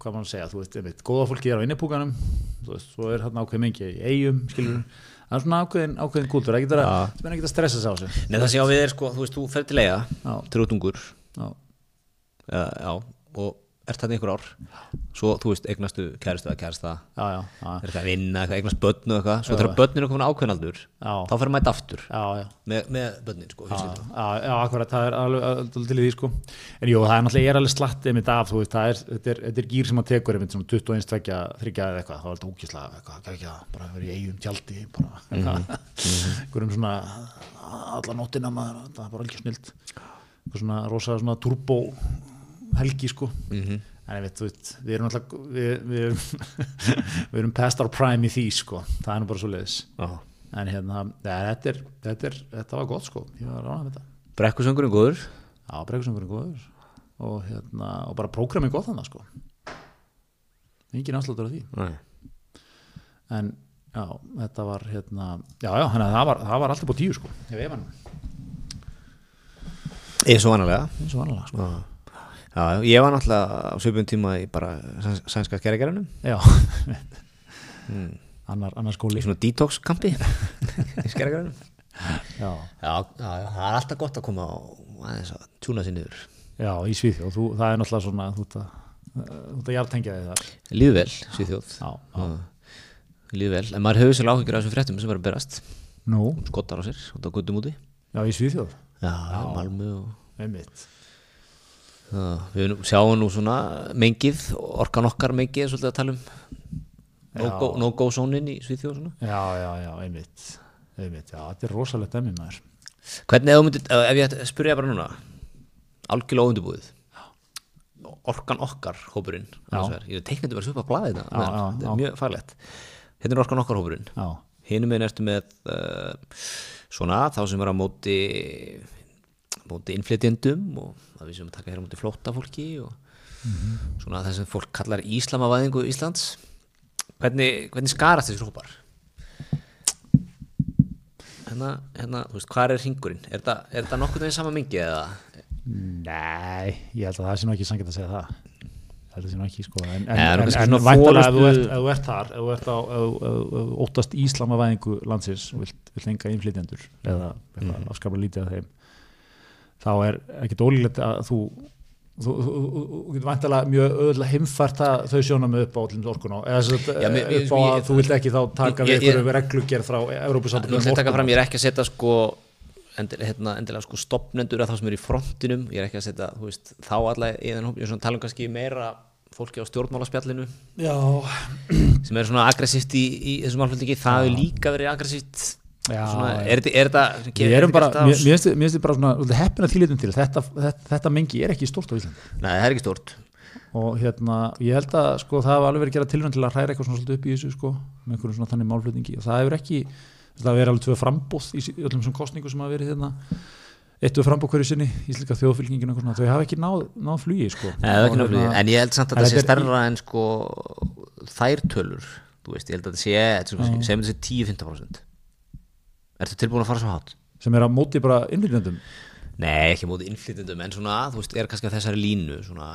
hvað að segja, þú veist, einmitt, góða fólki er á innipúkanum, þú veist, svo er hérna ákveðið mengi í eigum, skilju, það er svona ákveðin, ákveðin kúltur, það getur að, Já. það ekki að stressa sig á sig. Nei það ég á við er sko, þú veist, þú fer til eiga Já. Já, já, já, og ert þarna einhver ár. Svo, þú veist, eignastu kæristu eða kærista er þetta að vinna, eignast börn og eitthvað? Svo þegar börnin er komin ákveðnaldur þá fyrir maður aftur já, já. með, með börnin, sko, Já, akkurat, það er alveg til því sko. En jú, það er náttúrulega, ég er alveg slatt einmitt af, þú veist, það er, þetta er, þetta er gýr sem maður tekur einmitt svona 21, 2, 3 eða eitthvað, þá er þetta ógislega, eitthvað, ekki ekki bara verið í eigum tjaldi, bara eitthvað, einhverjum svona alla nóttina maður, það er bara alveg snilt eitthvað svona rosa svona turbo helgi sko. Mhm. en ég veit, þú veit, við erum alltaf við, við, erum, við erum past our prime í því sko, það er nú bara svo leiðis Já. en hérna, þetta, er, þetta, er, þetta var gott sko, ég var ránað með þetta. Brekkusöngurinn góður? Já, bregðsöngurinn góður. Og, hérna, og bara prógramið gott þannig sko. engin afsláttur af því. Nei. en já, þetta var hérna, já, já, að það var, það var alltaf búið tíu sko, ef ég vann. Eins og vanalega. Eins og vanlega sko. Já, já, ég var náttúrulega á svipum tíma í bara sæns- sænska skerrigerðunum já, mm. annar, annar skóli. Svona detox kampi í skerrigerðunum já, já, það er alltaf gott að koma aðeins að tjúna sér niður. Já, í Svíþjóð. Þú, það er náttúrulega svona þú ert að, þú ert að jartengja þig þar. Líður vel, Svíþjóð. Já, já, líður vel, en maður hefur sér áhyggjur af þessum fréttum sem að berast. Nú, skottar á sér, út á guttum úti. Já, í Svíþjóð? Já. Malmö og einmitt við sjáum nú svona mengið, orkan okkar mengið er svolítið að tala um. No-go no í Svíþjóð svona. já, já, já, einmitt einmitt, já, þetta er rosalegt emmi maður. Hvernig myndir, ef ég að spyrja bara núna algjörlega óundubúið orkan okkar hópurinn ég teiknandi bara svo upp að blaði þetta Já, já, þetta já. er mjög farlegt hérna er orkan okkar hópurinn. Já, hinum meginn ertu með uh, svona þá sem er á móti móti innflytjendum og það við sem að taka hér á móti flótta fólki og svona það sem fólk kallar Íslamavæðingu Íslands. Hvernig, hvernig skarast þessi hópar? Hérna, hérna, þú veist, hvað er ringurinn er þetta, er þetta nokkuð veginn sama mingi eða? Nei, ég held að það sé nú ekki sangið að segja það. Að það sé nú ekki sko en, en, er en, en svona væntanlega ef þú ert, ef þú ert þar ef þú ert á óttast íslamavæðingu landsins og vilt, vilt enga innflytjendur eða Mhm. mm. afskaplega lítið af þeim þá er ekkit ólíklegt að þú þú, getur væntalega mjög öðvöldlega heimfært að þau sjónum upp á allir orkun á upp á að þú vilt ekki þá taka við einhverju reglugerð frá ætla ég að taka fram, orkuna. ég er ekki að setja sko endilega, hérna, endilega sko stopnendur að þá sem eru í frontinum, ég er ekki að setja veist, þá alla í þennan hóp, ég er svona að tala um kannski meira fólki á stjórnmálaspjallinu. Já, sem er svona aggressíft í, í þessum alfjöldingi, það hefur líka verið aggressíft Já, svona, er þetta mér finnst þetta bara svona heppin að þýlitum til, þetta, þetta, þetta mengi er ekki stort á Íslandi. Nei, það er ekki stort og hérna, ég held að sko, það var alveg verið að gera tilvæm til að hræra eitthvað svona svolítið upp í þessu sko, með einhverjum svona þannig málflutningi. Og það hefur ekki, það verið alveg tvö frambóð í öllum svona kostningu sem hafa verið hérna. Eittu frambóð hverju sinni, íslika þjóðfylgningin og svona, þau hafa ekki náð, náð flugi sko. Nei, það er ekki náð flugi, hérna- en ég held samt að það sé starra en sko þærtölur, þú veist, ég held að það sé, sem þessi 10-15% Er þetta tilbúin að fara svo hát? Sem er að móti bara innflytjandum? Nei, ekki móti innflytjandum, en svona, þú veist, er kannski að þessari línu svona...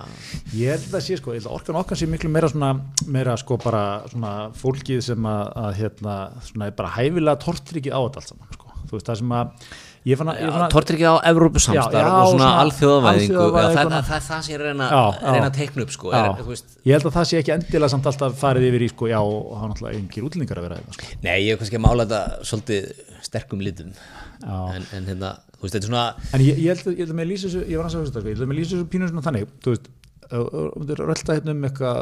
Ég held að það sé, sko, orkan okkar sé miklu meira svona, meira sko bara svona fólkið sem að, að hérna, svona, bara hæfilega tortrikið á þetta allt saman, sko. Þú veist, það sem að tortryggja á Evrópusamstarf og svona alþjóðavæðingu, það, er það sem ég reyna, að teikna upp, sko, er, ég held að það sé ekki endilega samt alltaf farið yfir í sko, já, og er náttúrulega engir útlendingar að vera þetta sko. Nei, ég hef kannski að mála þetta svolítið sterkum litum, en, en hérna, þú veist, þetta er svona, En ég, ég, held, að- ég held að með lýsa þessu, ég var að segja sko, ég held að með lýsa þessu pínu svona þannig, þú veist, rölda hérna um eitthvað,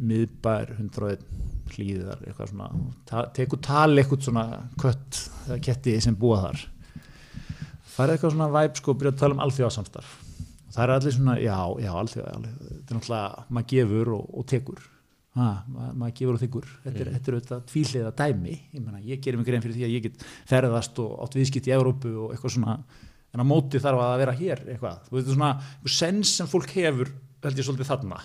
miðbær, 101 hlýðar, eitthvað svona, ta, tekur tali eitthvað svona kött eða ketti sem búa þar. Færið eitthvað svona væp, sko, byrja að tala um alþjóðasamstarf. Það er allir svona, já, já, alþjóða, þetta er náttúrulega, maður gefur og, og tekur. Ha, maður, maður gefur og þykkur þetta er, þetta er auðvitað tvíliða dæmi ég, meina, ég gerir mig grein fyrir því að ég get ferðast og átt viðskipt í Evrópu og eitthvað svona en á móti þarf að vera hér eitthvað, þú veist, þetta er svona sens sem fólk hefur, held ég svolítið þarna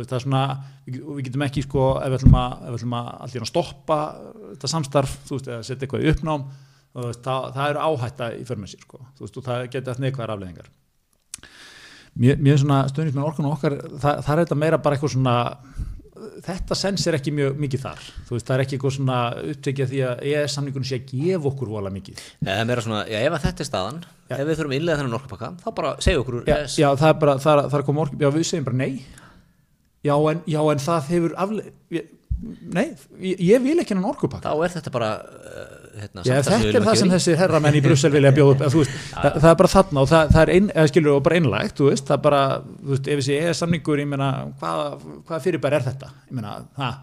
veist, það er svona, við, getum ekki sko, ef við ætlum að, ef við ætlum að allir að stoppa þetta samstarf, þú veist, eða setja eitthvað í uppnám, veist, það, það eru áhætta í för með sér, sko, þú veist, og það geti allt neikvæðar afleðingar mér, mér svona stöðnist með orkun okkar, það, það er þetta meira bara eitthvað svona þetta sens er ekki mjög mikið þar. Þú veist, það er ekki eitthvað svona upptekið því að EES-samningunum sé að gefa okkur vola mikið. Það er meira svona, já ef að þetta er staðan ef við þurfum innlega þennan orkupakka þá bara segja okkur já, ES. já, það er bara, það er, það er koma ork já, við segjum bara nei já, en, já, en það hefur afle ég, nei, ég, ég vil ekki hennan orkupakka þá er þetta bara uh, hérna, Já, þetta er það sem þessi herramenn í Brussel vilja bjóða upp veist, það, það er bara þarna og það, það er ein, skilur bara einlægt, veist, það er bara þú veist, ef þessi eða samningur, ég meina hvað, hvað fyrirbær er þetta? Ég meina, það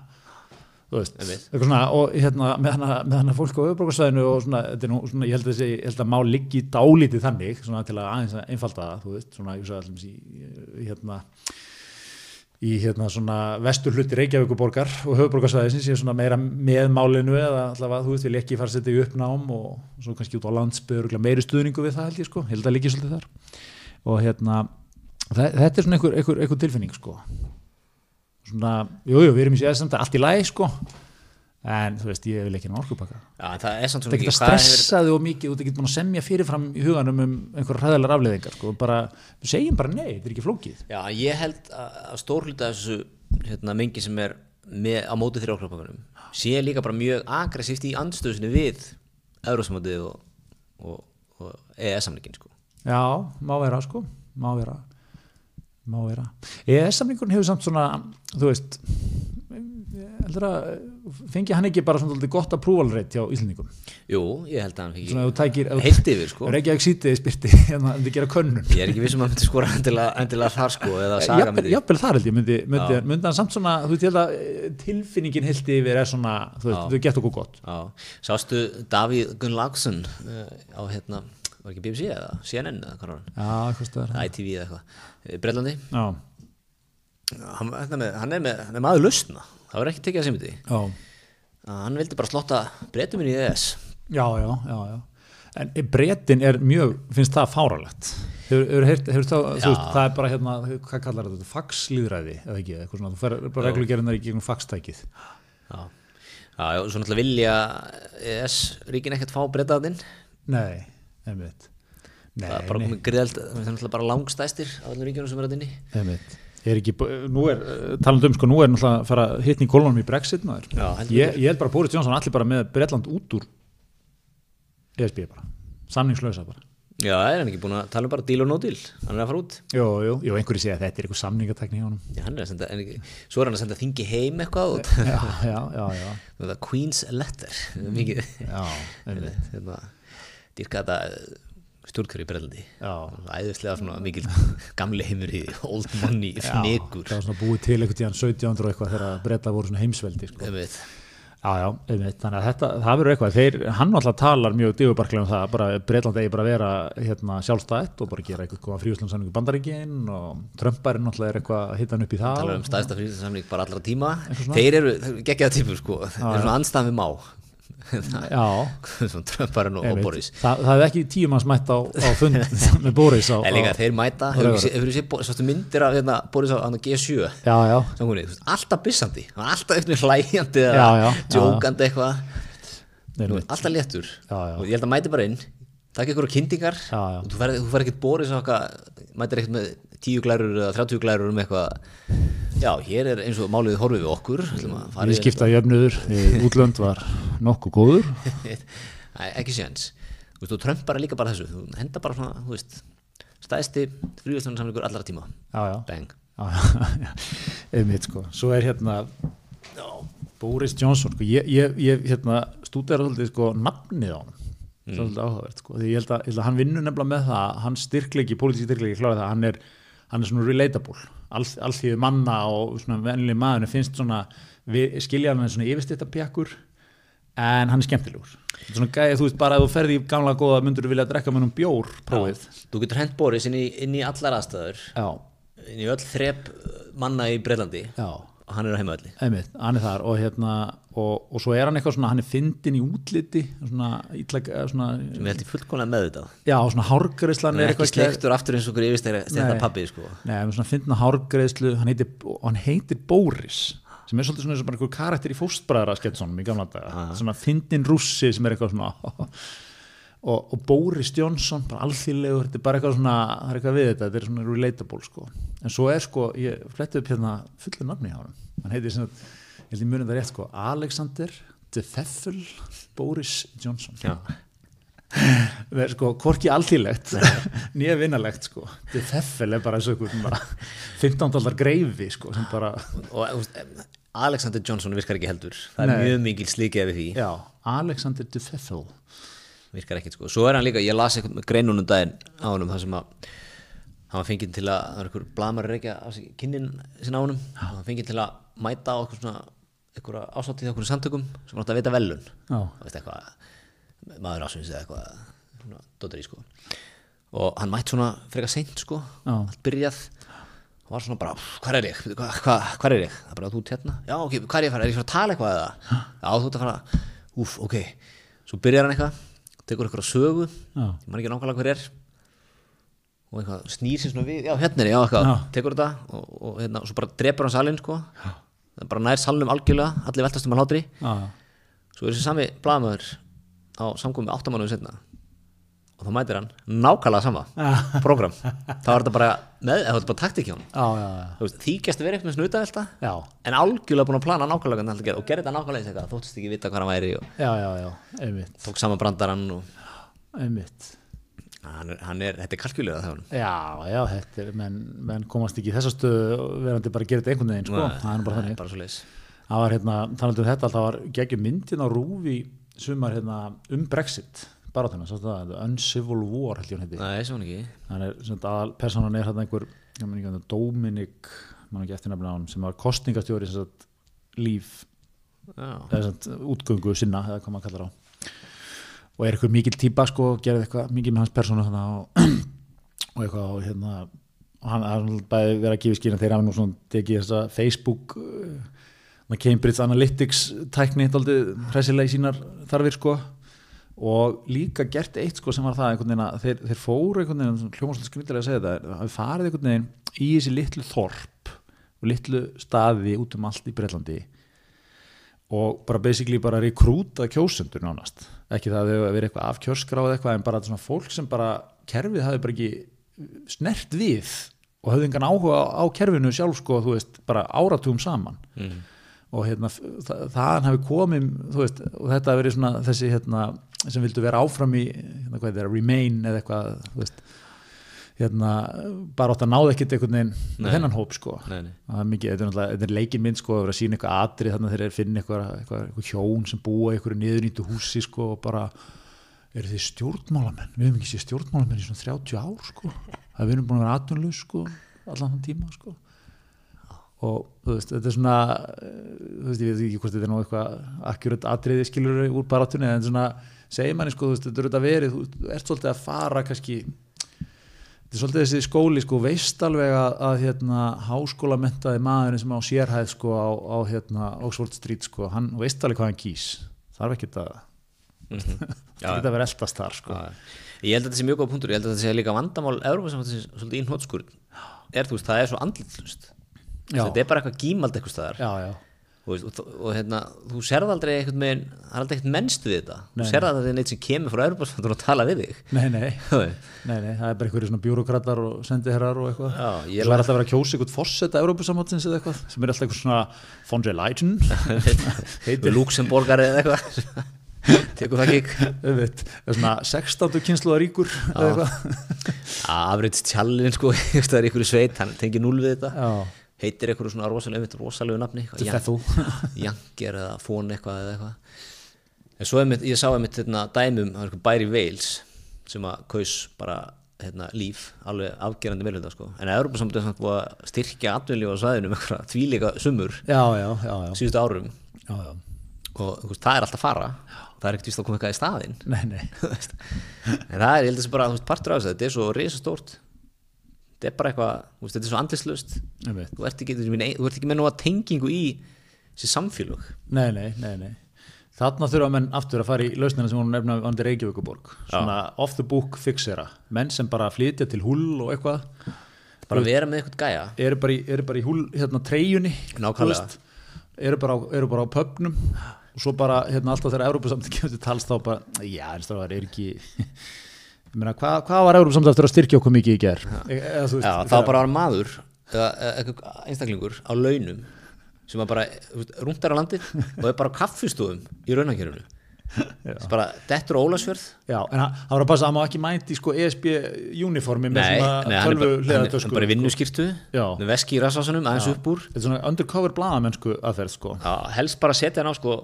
þú veist, eitthvað svona og hérna, með hana, með hana fólk á auðbrókarsvæðinu og svona, er nú, svona, ég held að þessi ég held að má liggi dálítið þannig svona til að aðeins að einfalda það, þú veist, svona, ég í hérna í hérna svona vestur hluti Reykjavíkuborgar og höfuborgarsvæðisins ég er svona meira með málinu eða allavega þú veist vil ekki fara að setja í uppnám og svo kannski út á landsbyður meiri stuðningu við það held ég sko, held að líki svolítið þar. Og hérna þe- þetta er svona einhver, einhver, einhver tilfinning sko. Svona, jújú, jú, við erum í sér allt í lagi sko en þú veist, ég vil ekki ná orkupakka. En það er svona ekki að hefur- stressaði og mikið og það getur búin að semja fyrirfram í huganum um einhverja hræðalar afleðingar sko, bara, við segjum bara nei, þetta er ekki flókið. Já, ég held að, að stór hluta af þessu hérna, mengi sem er með, á móti þrjá okkurpakkanum sé líka bara mjög aggressíft í andstöðsinu við Eurósamótið og, og, og EES-samlingin sko. Já, má vera sko, má vera. Má vera. EES-samningurinn hefur samt svona, þú veist heldur að fengi hann ekki bara svona gott approval-rate hjá Íslandingum Jú, ég held að hann svona þú fikk tækir, heilt yfir sko. ekki sítið spyrti hérna, en þið gera könnun. Ég er ekki vissum að hann myndi skora endilega, þar sko, eða saga Jafnvel myndi jafnvel þar held ég myndi, myndi, myndi hann samt svona, þú held að eh, tilfinningin heilt yfir er svona, þú veist, Já. þau gett okkur gott. Já, sástu Davíð Gunnlaugsson uh, á hérna, var ekki BBC eða CNN eða hvað var hann, ITV eða eitthvað. Breitlandi, Já, hann, hann er maður lausna það var ekki tekið að sem þetta já. Hann vildi bara slotta breytuminn í ES Já, já, já, já. En breytin er mjög, finnst það fáralegt. Hefur, það, þú veist, það er bara hérna, hvað kallar þetta, faxlýðræði, eða ekki, eitthvað svona, þú fer bara reglugerðinar í gegnum faxtækið. Já, já, svo náttúrulega vilja ES ríkin ekkert fá breytaðinn Nei, einmitt. Nei, það er bara komið greiðald, það er náttúrulega bara langstæstir af öllum ríkjunum sem er að inni. Einmitt. Er ekki, nú er, talandi um, sko, nú er náttúrulega að fara hittni í kolonum í Brexit, maður. Já, ég, ég held bara að Boris Johnson allir bara með Bretland út úr ESB bara, samningslösa bara. Já, er hann ekki búin að tala um bara deal or no deal hann er að fara út Jú, jú, jú, einhverju segja að þetta er eitthvað samningatekni hjá honum. Já, hann er að senda, en svo er hann að senda þingi heim eitthvað út Já, já, já, já, það er Queen's Letter mikið já, einmitt. dýrka þetta stjórnkjöru í Brellandi Já. æðislega svona mikil gamli heimur í old money, fnekur það var svona búið til einhvern tíðan 1700 og eitthvað þegar breyta voru svona heimsveldi sko. Já, já, einmitt, þannig að þetta, það verður eitthvað. Þeir, hann alltaf talar mjög digubarklega um það bara Breitland eigi bara að vera hérna, sjálfstætt og bara gera eitthvað koma fríhúslandsamningu bandaríkin og Trumparinn alltaf er eitthvað að hitta hann upp í það. Tala um stæðsta fríðarsamling bara allra tíma. Þeir eru, þeir eru geggjaða típur sko. Þeir eru svona anstæð við má já, svona Trumparinn og. Boris. Það, það hefði ekki tíum manns mætt á, á fund með Boris á, en líka þeir mæta, hefur þú séð myndir af hérna, Boris á hann á G7 já, já, veist, alltaf var alltaf hlæjandi Já, eða djókandi eitthvað. Alltaf léttur. Og ég held að mæti bara inn takk ykkur á og þú fær ekkert Boris eitthvað mætir ekkert með tíu glærur eða 30 glærur um eitthvað. Já, hér er eins og málið horfið við okkur að í- viðskipta jöfnuður í útlönd var nokkuð góður. Ekki veist, og Trump bara líka bara þessu. Þú henda bara svona, þú veist stæðsti fríðustunarsamlingur allra tíma. Já, já. Einmitt sko, svo er hérna já, Boris Johnson sko, ég, ég, ég hérna, stúdera svolítið sko nafnið á hann mm. svolítið áhugavert sko, því ég held, að, ég held að hann vinnur nefnilega með það hann styrklegi, pólitísk styrklegi klára það. Hann er, hann er svona relatable. All, all því manna og svona vennileg maður finnst svona, skilja hann svona yfirstýttapjakkur en hann er skemmtilegur. Svona gæði, þú veist bara að þú ferði í gamla góða myndur þú vilja drekka með um bjór prófið? Þú getur hent Boris inn í, inn í allar aðstæður. Já, inn í öll þrep manna í Breitlandi já. Og hann er á heimaðalli Einmitt, hann er þar og, hérna, og, og svo er hann eitthvað svona, hann er fyndin í útliti svona, ítlæk, svona, sem held ég fullkomlega með þetta já, svona hárgreislan hann er er ekki slektur aftur eins og okkur yfirstæða Nei. pappi sko. Með svona fyndna hárgreislu, hann heitir, og hann heitir Boris, sem er svolítið svona eins og bara einhver karakter í fóstbræðra sketsónum í gamla daga, svona fyndin rússi sem er eitthvað svona og, og Boris Johnson, bara alþýrlegur þetta er bara eitthvað svona, það er eitthvað við þetta þetta er svona relatable sko en svo er sko, ég fletti upp hérna fullu nafni á hann hann heitir svona, ég held ég munið það rétt sko. Alexander de Pfeffel Boris Johnson. Það er sko hvorki alþýrlegt nýja vinnalegt sko. De Pfeffel er bara eins og einhvern bara 15 dólar greifi sko bara, og Alexander Johnson virkar ekki heldur. Það er Nei. mjög mikil slíkið við því. Já, Alexander de Pfeffel virkar ekkert sko, svo er hann líka, ég las eitthvað með greinunum daginn á honum þar sem að hann var fengið til að, það var einhver blamar reykja á sig kynnin sinna á honum. Hann var fengið til að mæta á eitthvað svona eitthvað ásáttið á einhverjum samtökum sem átti að veita velun já, eitthvað, maður ásins eða eitthvað dóttir í sko. Og hann mætt svona frekar seint sko. Já. allt byrjað. Hann var svona bara, hvað er ég, hvað hva, hva er ég? Það er bara þú ert hérna, já ok, hvað er ég að fara? Er ég að fara að tala eitthvað eða, já þú ert að fara. Úf, ok, svo byrjar hann eitthvað tekur eitthvað sögu, Já. ég man ekki nákvæmlega hver er. Og eitthvað snýr sér svona við, já hérna er ég, já eitthvað. Já. tekur þetta og, og hérna, svo bara drepur hann salinn sko það bara nær salnum algjörlega, allir veltast um að hlátri. Já, svo er þessi sami blaðmaður á samkomi áttamannuðu setna og þá mætir hann nákvæmlega sama program, þá er þetta bara með, það er bara taktik hjá hann já, já, já. Þú veist, þykjast verið eitthvað snutavelta en algjörlega búin að plana nákvæmlega að og gerði þetta nákvæmlega þóttist ekki vita hvað hann væri og Já, já, já, tók saman brandarann og einmitt. Hann er, hann er þetta er kalkjulega það hann Já, já, þetta er, menn, menn komast ekki í þessa stöðu verandi bara að gera þetta einhvern veginn, sko, það er bara þannig. bara svo leis Það var hérna, þannig um þetta, það var geggjum myndin á rúfi sumar hérna um Brexit, bara þannig, svo það, Uncivil War, held ég hann heiti. Nei, svo hann ekki Þannig er, sem þetta aðal, personan er hérna einhver, ég menn ekki hann, Dominic, mann ekki eftir nefnilega hann, sem var kostningastjóri, sem sagt, líf, eða sagt, útgöngu sinna, eða hvað maður kallar á. Og er eitthvað mikil típa, sko, gerði eitthvað mikið með hans persónu og, og eitthvað, og hérna, og hann er bæði verið að gefa skýna þeir hafa nú svona tekið þessa Facebook uh, Cambridge Analytics tækni daldið hressilega í sínar þarfir sko. Og líka gert eitt sko sem var það einhvern veginn að þeir, þeir fóru einhvern veginn hljómaslega skrindilega að segja þetta hafi farið einhvern veginn í þessi litlu þorp og litlu staði út um allt í Breitlandi og bara basically bara rekrúta kjósendur nánast ekki það að þau verið eitthvað af kjörskráð eitthvað en bara svona fólk sem bara kerfið hafi bara ekki snert við og hafði engan áhuga á kerfinu sjálf sko þú veist bara áratugum saman mm. og hérna það, þaðan hafi komið þú veist og þetta hafi verið svona þessi hérna sem vildu vera áfram í hérna hvað þetta er remain eða eitthvað þú veist hérna bara átt að náða ekkert einhvern veginn þennan hóp sko. Nei, nei. það er mikið, þetta er náttúrulega, er leikin mynd sko að vera að sína eitthvað atrið þannig að þeir eru að finna eitthvað, eitthvað, eitthvað hjón sem búa í eitthvað niðurnýttu húsi sko og bara eru þið stjórnmálamenn? Við hefum ekki séð stjórnmálamenn í svona 30 ár sko. Það við erum búin að vera atvinnlaus sko allan þann tíma sko. Og þú veist, þetta er svona þú veist, ég veit ekki hvort þetta er nú eitthvað akkurat atriði skilur úr barátunni en svona segir manni sko, þú veist, þetta er þetta verið þú ert svolítið að fara kannski þetta er svolítið þessi skóli sko, veist alveg að, að hérna, háskólamentaði maðurinn sem á sérhæð sko, á, á hérna, Oxford Street sko, hann veist alveg hvað hann kýs. Þarf ekki að Mhm. það er að vera eldast þar sko. Ég held að þetta sé mjög góð punktur, ég held að þetta sé líka vandamál svolítið í hnótskurð er veist, það er svo andlitlust þetta er bara eitthvað gímald eitthvað staðar. Já, já, og, og, og hérna, þú serð aldrei eitthvað með, það er aldrei eitthvað mennst við þetta. Nei, þú serð aldrei þetta neitt sem kemur frá þú að tala við þig. Nei, nei. Nei, nei, það er bara einhverju svona bjúrokratar og sendiherrar og eitthvað. Svo er alltaf að vera að kjósa einhvern fórseta Európusamhansins eða eitthvað, sem er alltaf eitthvað svona von der Leyen, heitir Luxemborgari eða eitthvað. Tekur það eða svona 16. kynsluða ríkur eða eitthvað. afriðt tjallin sko, það er ykkur sveit hann tengir núl við þetta. Já, heitir ykkur svona einmitt rosalegu nafni. Janger eða Fón eitthvað eða eitthvað. En svo einmitt, ég sá einmitt hérna, dæmum, það bæri Wales sem að kaus bara hérna, líf, alveg afgerandi meðlunda sko. en að Európa samt búið að styrkja atvinnlíf á svæðinu með eitthvað tvíleika sumur síðustu árum. Já, já. og veist, það er alltaf að fara. Það er ekkert víst að koma eitthvað í staðinn. Nei, nei, en það er, ég held að þessi bara, þú veist, partur af þessu þetta er svo risastórt þetta er bara eitthvað, þetta er svo andlislaust einmitt. þú ert ekki, ekki, með að tengingu í þessi samfélög. Nei, nei, nei, nei. Þarna þurfa menn aftur að fara í lausnina sem hún nefna andi Reykjavíkuborg, svona off the book fixera, menn sem bara flytja til hull og eitthvað, bara vera með eitthvað gæja. eru bara í, eru bara í hull, hérna treyjunni, Nákvæmlega. eru bara, á, eru bara á pöpnum og svo bara hérna alltaf þegar Európa-samtök kemur til tals þá bara, já, það er ekki meina, hvað, hvað var Európa-samtök eftir að styrkja okkur mikið í ger eða, þú veist, Já, það var bara var maður eða eða einstaklingur á launum sem var bara rúndar á landið og er bara á kaffistofum í raunakerfinu sem bara dettur á Ólasfjörð já, en hann hann var að passa að hann má ekki mæti sko ESB uniformi með Nei, svona nei, tölvu bara, hliðartösku, bara í sko. vinnuskýrtu með veski í rassásunum aðeins upp úr. Þetta er svona undercover blaðamennsku aðferð sko. Já, helst bara setja hann á sko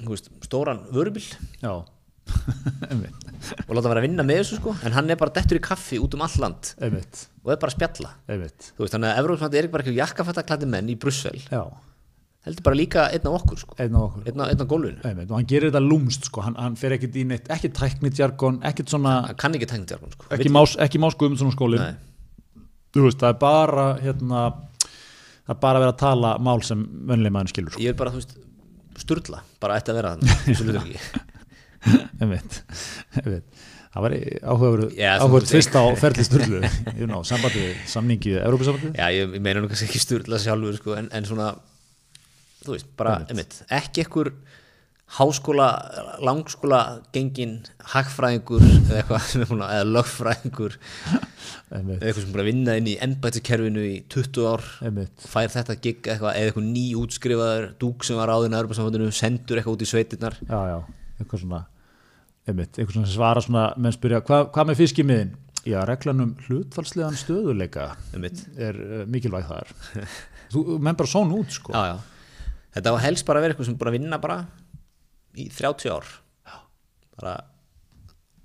þú veist, stóran vörubil já, og láta hann vera að vinna með þessu sko. En hann er bara dettur í kaffi út um all land. Einmitt, og er bara að spjalla. Einmitt. Þú veist, þannig að Evrópsmandi er bara ekki jakkafattaklæti menn í Brussel. Já, heldur bara líka einn af okkur sko. Einn af okkur. Einn af, einn af gólfinu. Einmitt, og hann gerir þetta lúmst sko. Hann, hann fer ekkit í neitt, ekki tæknitjargon ekkit svona, hann kann ekki tengja jargon sko. Ekki más, ekki más Guðmundsson skólin Nei. þú veist, það er bara hérna, það er bara að vera að tala mál sem vönlega maður skilur sko. ég er bara, þú veist, sturla. Bara ætti að vera þannig, það var veist, tvist á ferli sturlu you know, sambandi, samningi, Európa-sambandi já, ég, meina nú kannski ekki sturla sjálfur sko, en, en svona þú veist, bara, einmitt, ekki ekkur háskóla, langskóla gengin hagfræðingur eða eitthvað eða lögfræðingur. Eða eitthvað sem að vinna inn í embættiskerfinu í 20 ár. Einmitt, fær þetta gig eitthvað eða eitthvað ný útskrifaður dúk sem var áðin að Europasambandinu sendur eitthvað út í sveitirnar. Já, já, eitthvað svona einmitt, eitthvað svona sem svara svona menn spyrja, hva, hvað með fiskimiðin? Já, reglan um hlutfallslegan stöðuleika einmitt. er uh, mikilvæg þar. Þú, menn bara són út sko. Já, já. þetta var helst bara að vera eitthvað sem er að vinna bara í 30 ár. Já. bara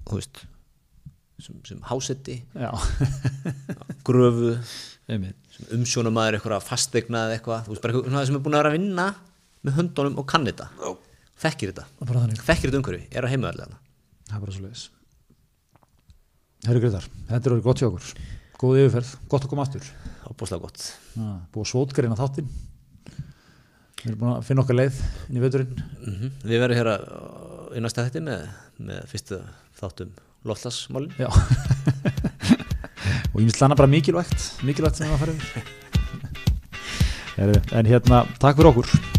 þú veist sem, sem hásetti, já, gröfu. Einmitt, sem umsjónamaður eitthvað fastegna eða eitthvað, þú veist, bara eitthvað sem er búin að vera að vinna með höndunum og kann þetta þekkir þetta, og þekkir þetta umhverfi? Er á heimaðarlega það er bara svo leiðis Herri Gretar, þetta er orðið gott hjá okkur. Góð yfirferð, gott að koma aftur. Ábúslega gott. Já, búið að svótgreina þáttinn. Við erum búin að finna okkar leið inn í veturinn. Mm við verðum hér að í næsta þetta með, með fyrstu þáttum loftlasmálin Já. Og ímstlana bara mikilvægt mikilvægt sem að yfir. Heyrðu, en hérna, takk fyrir okkur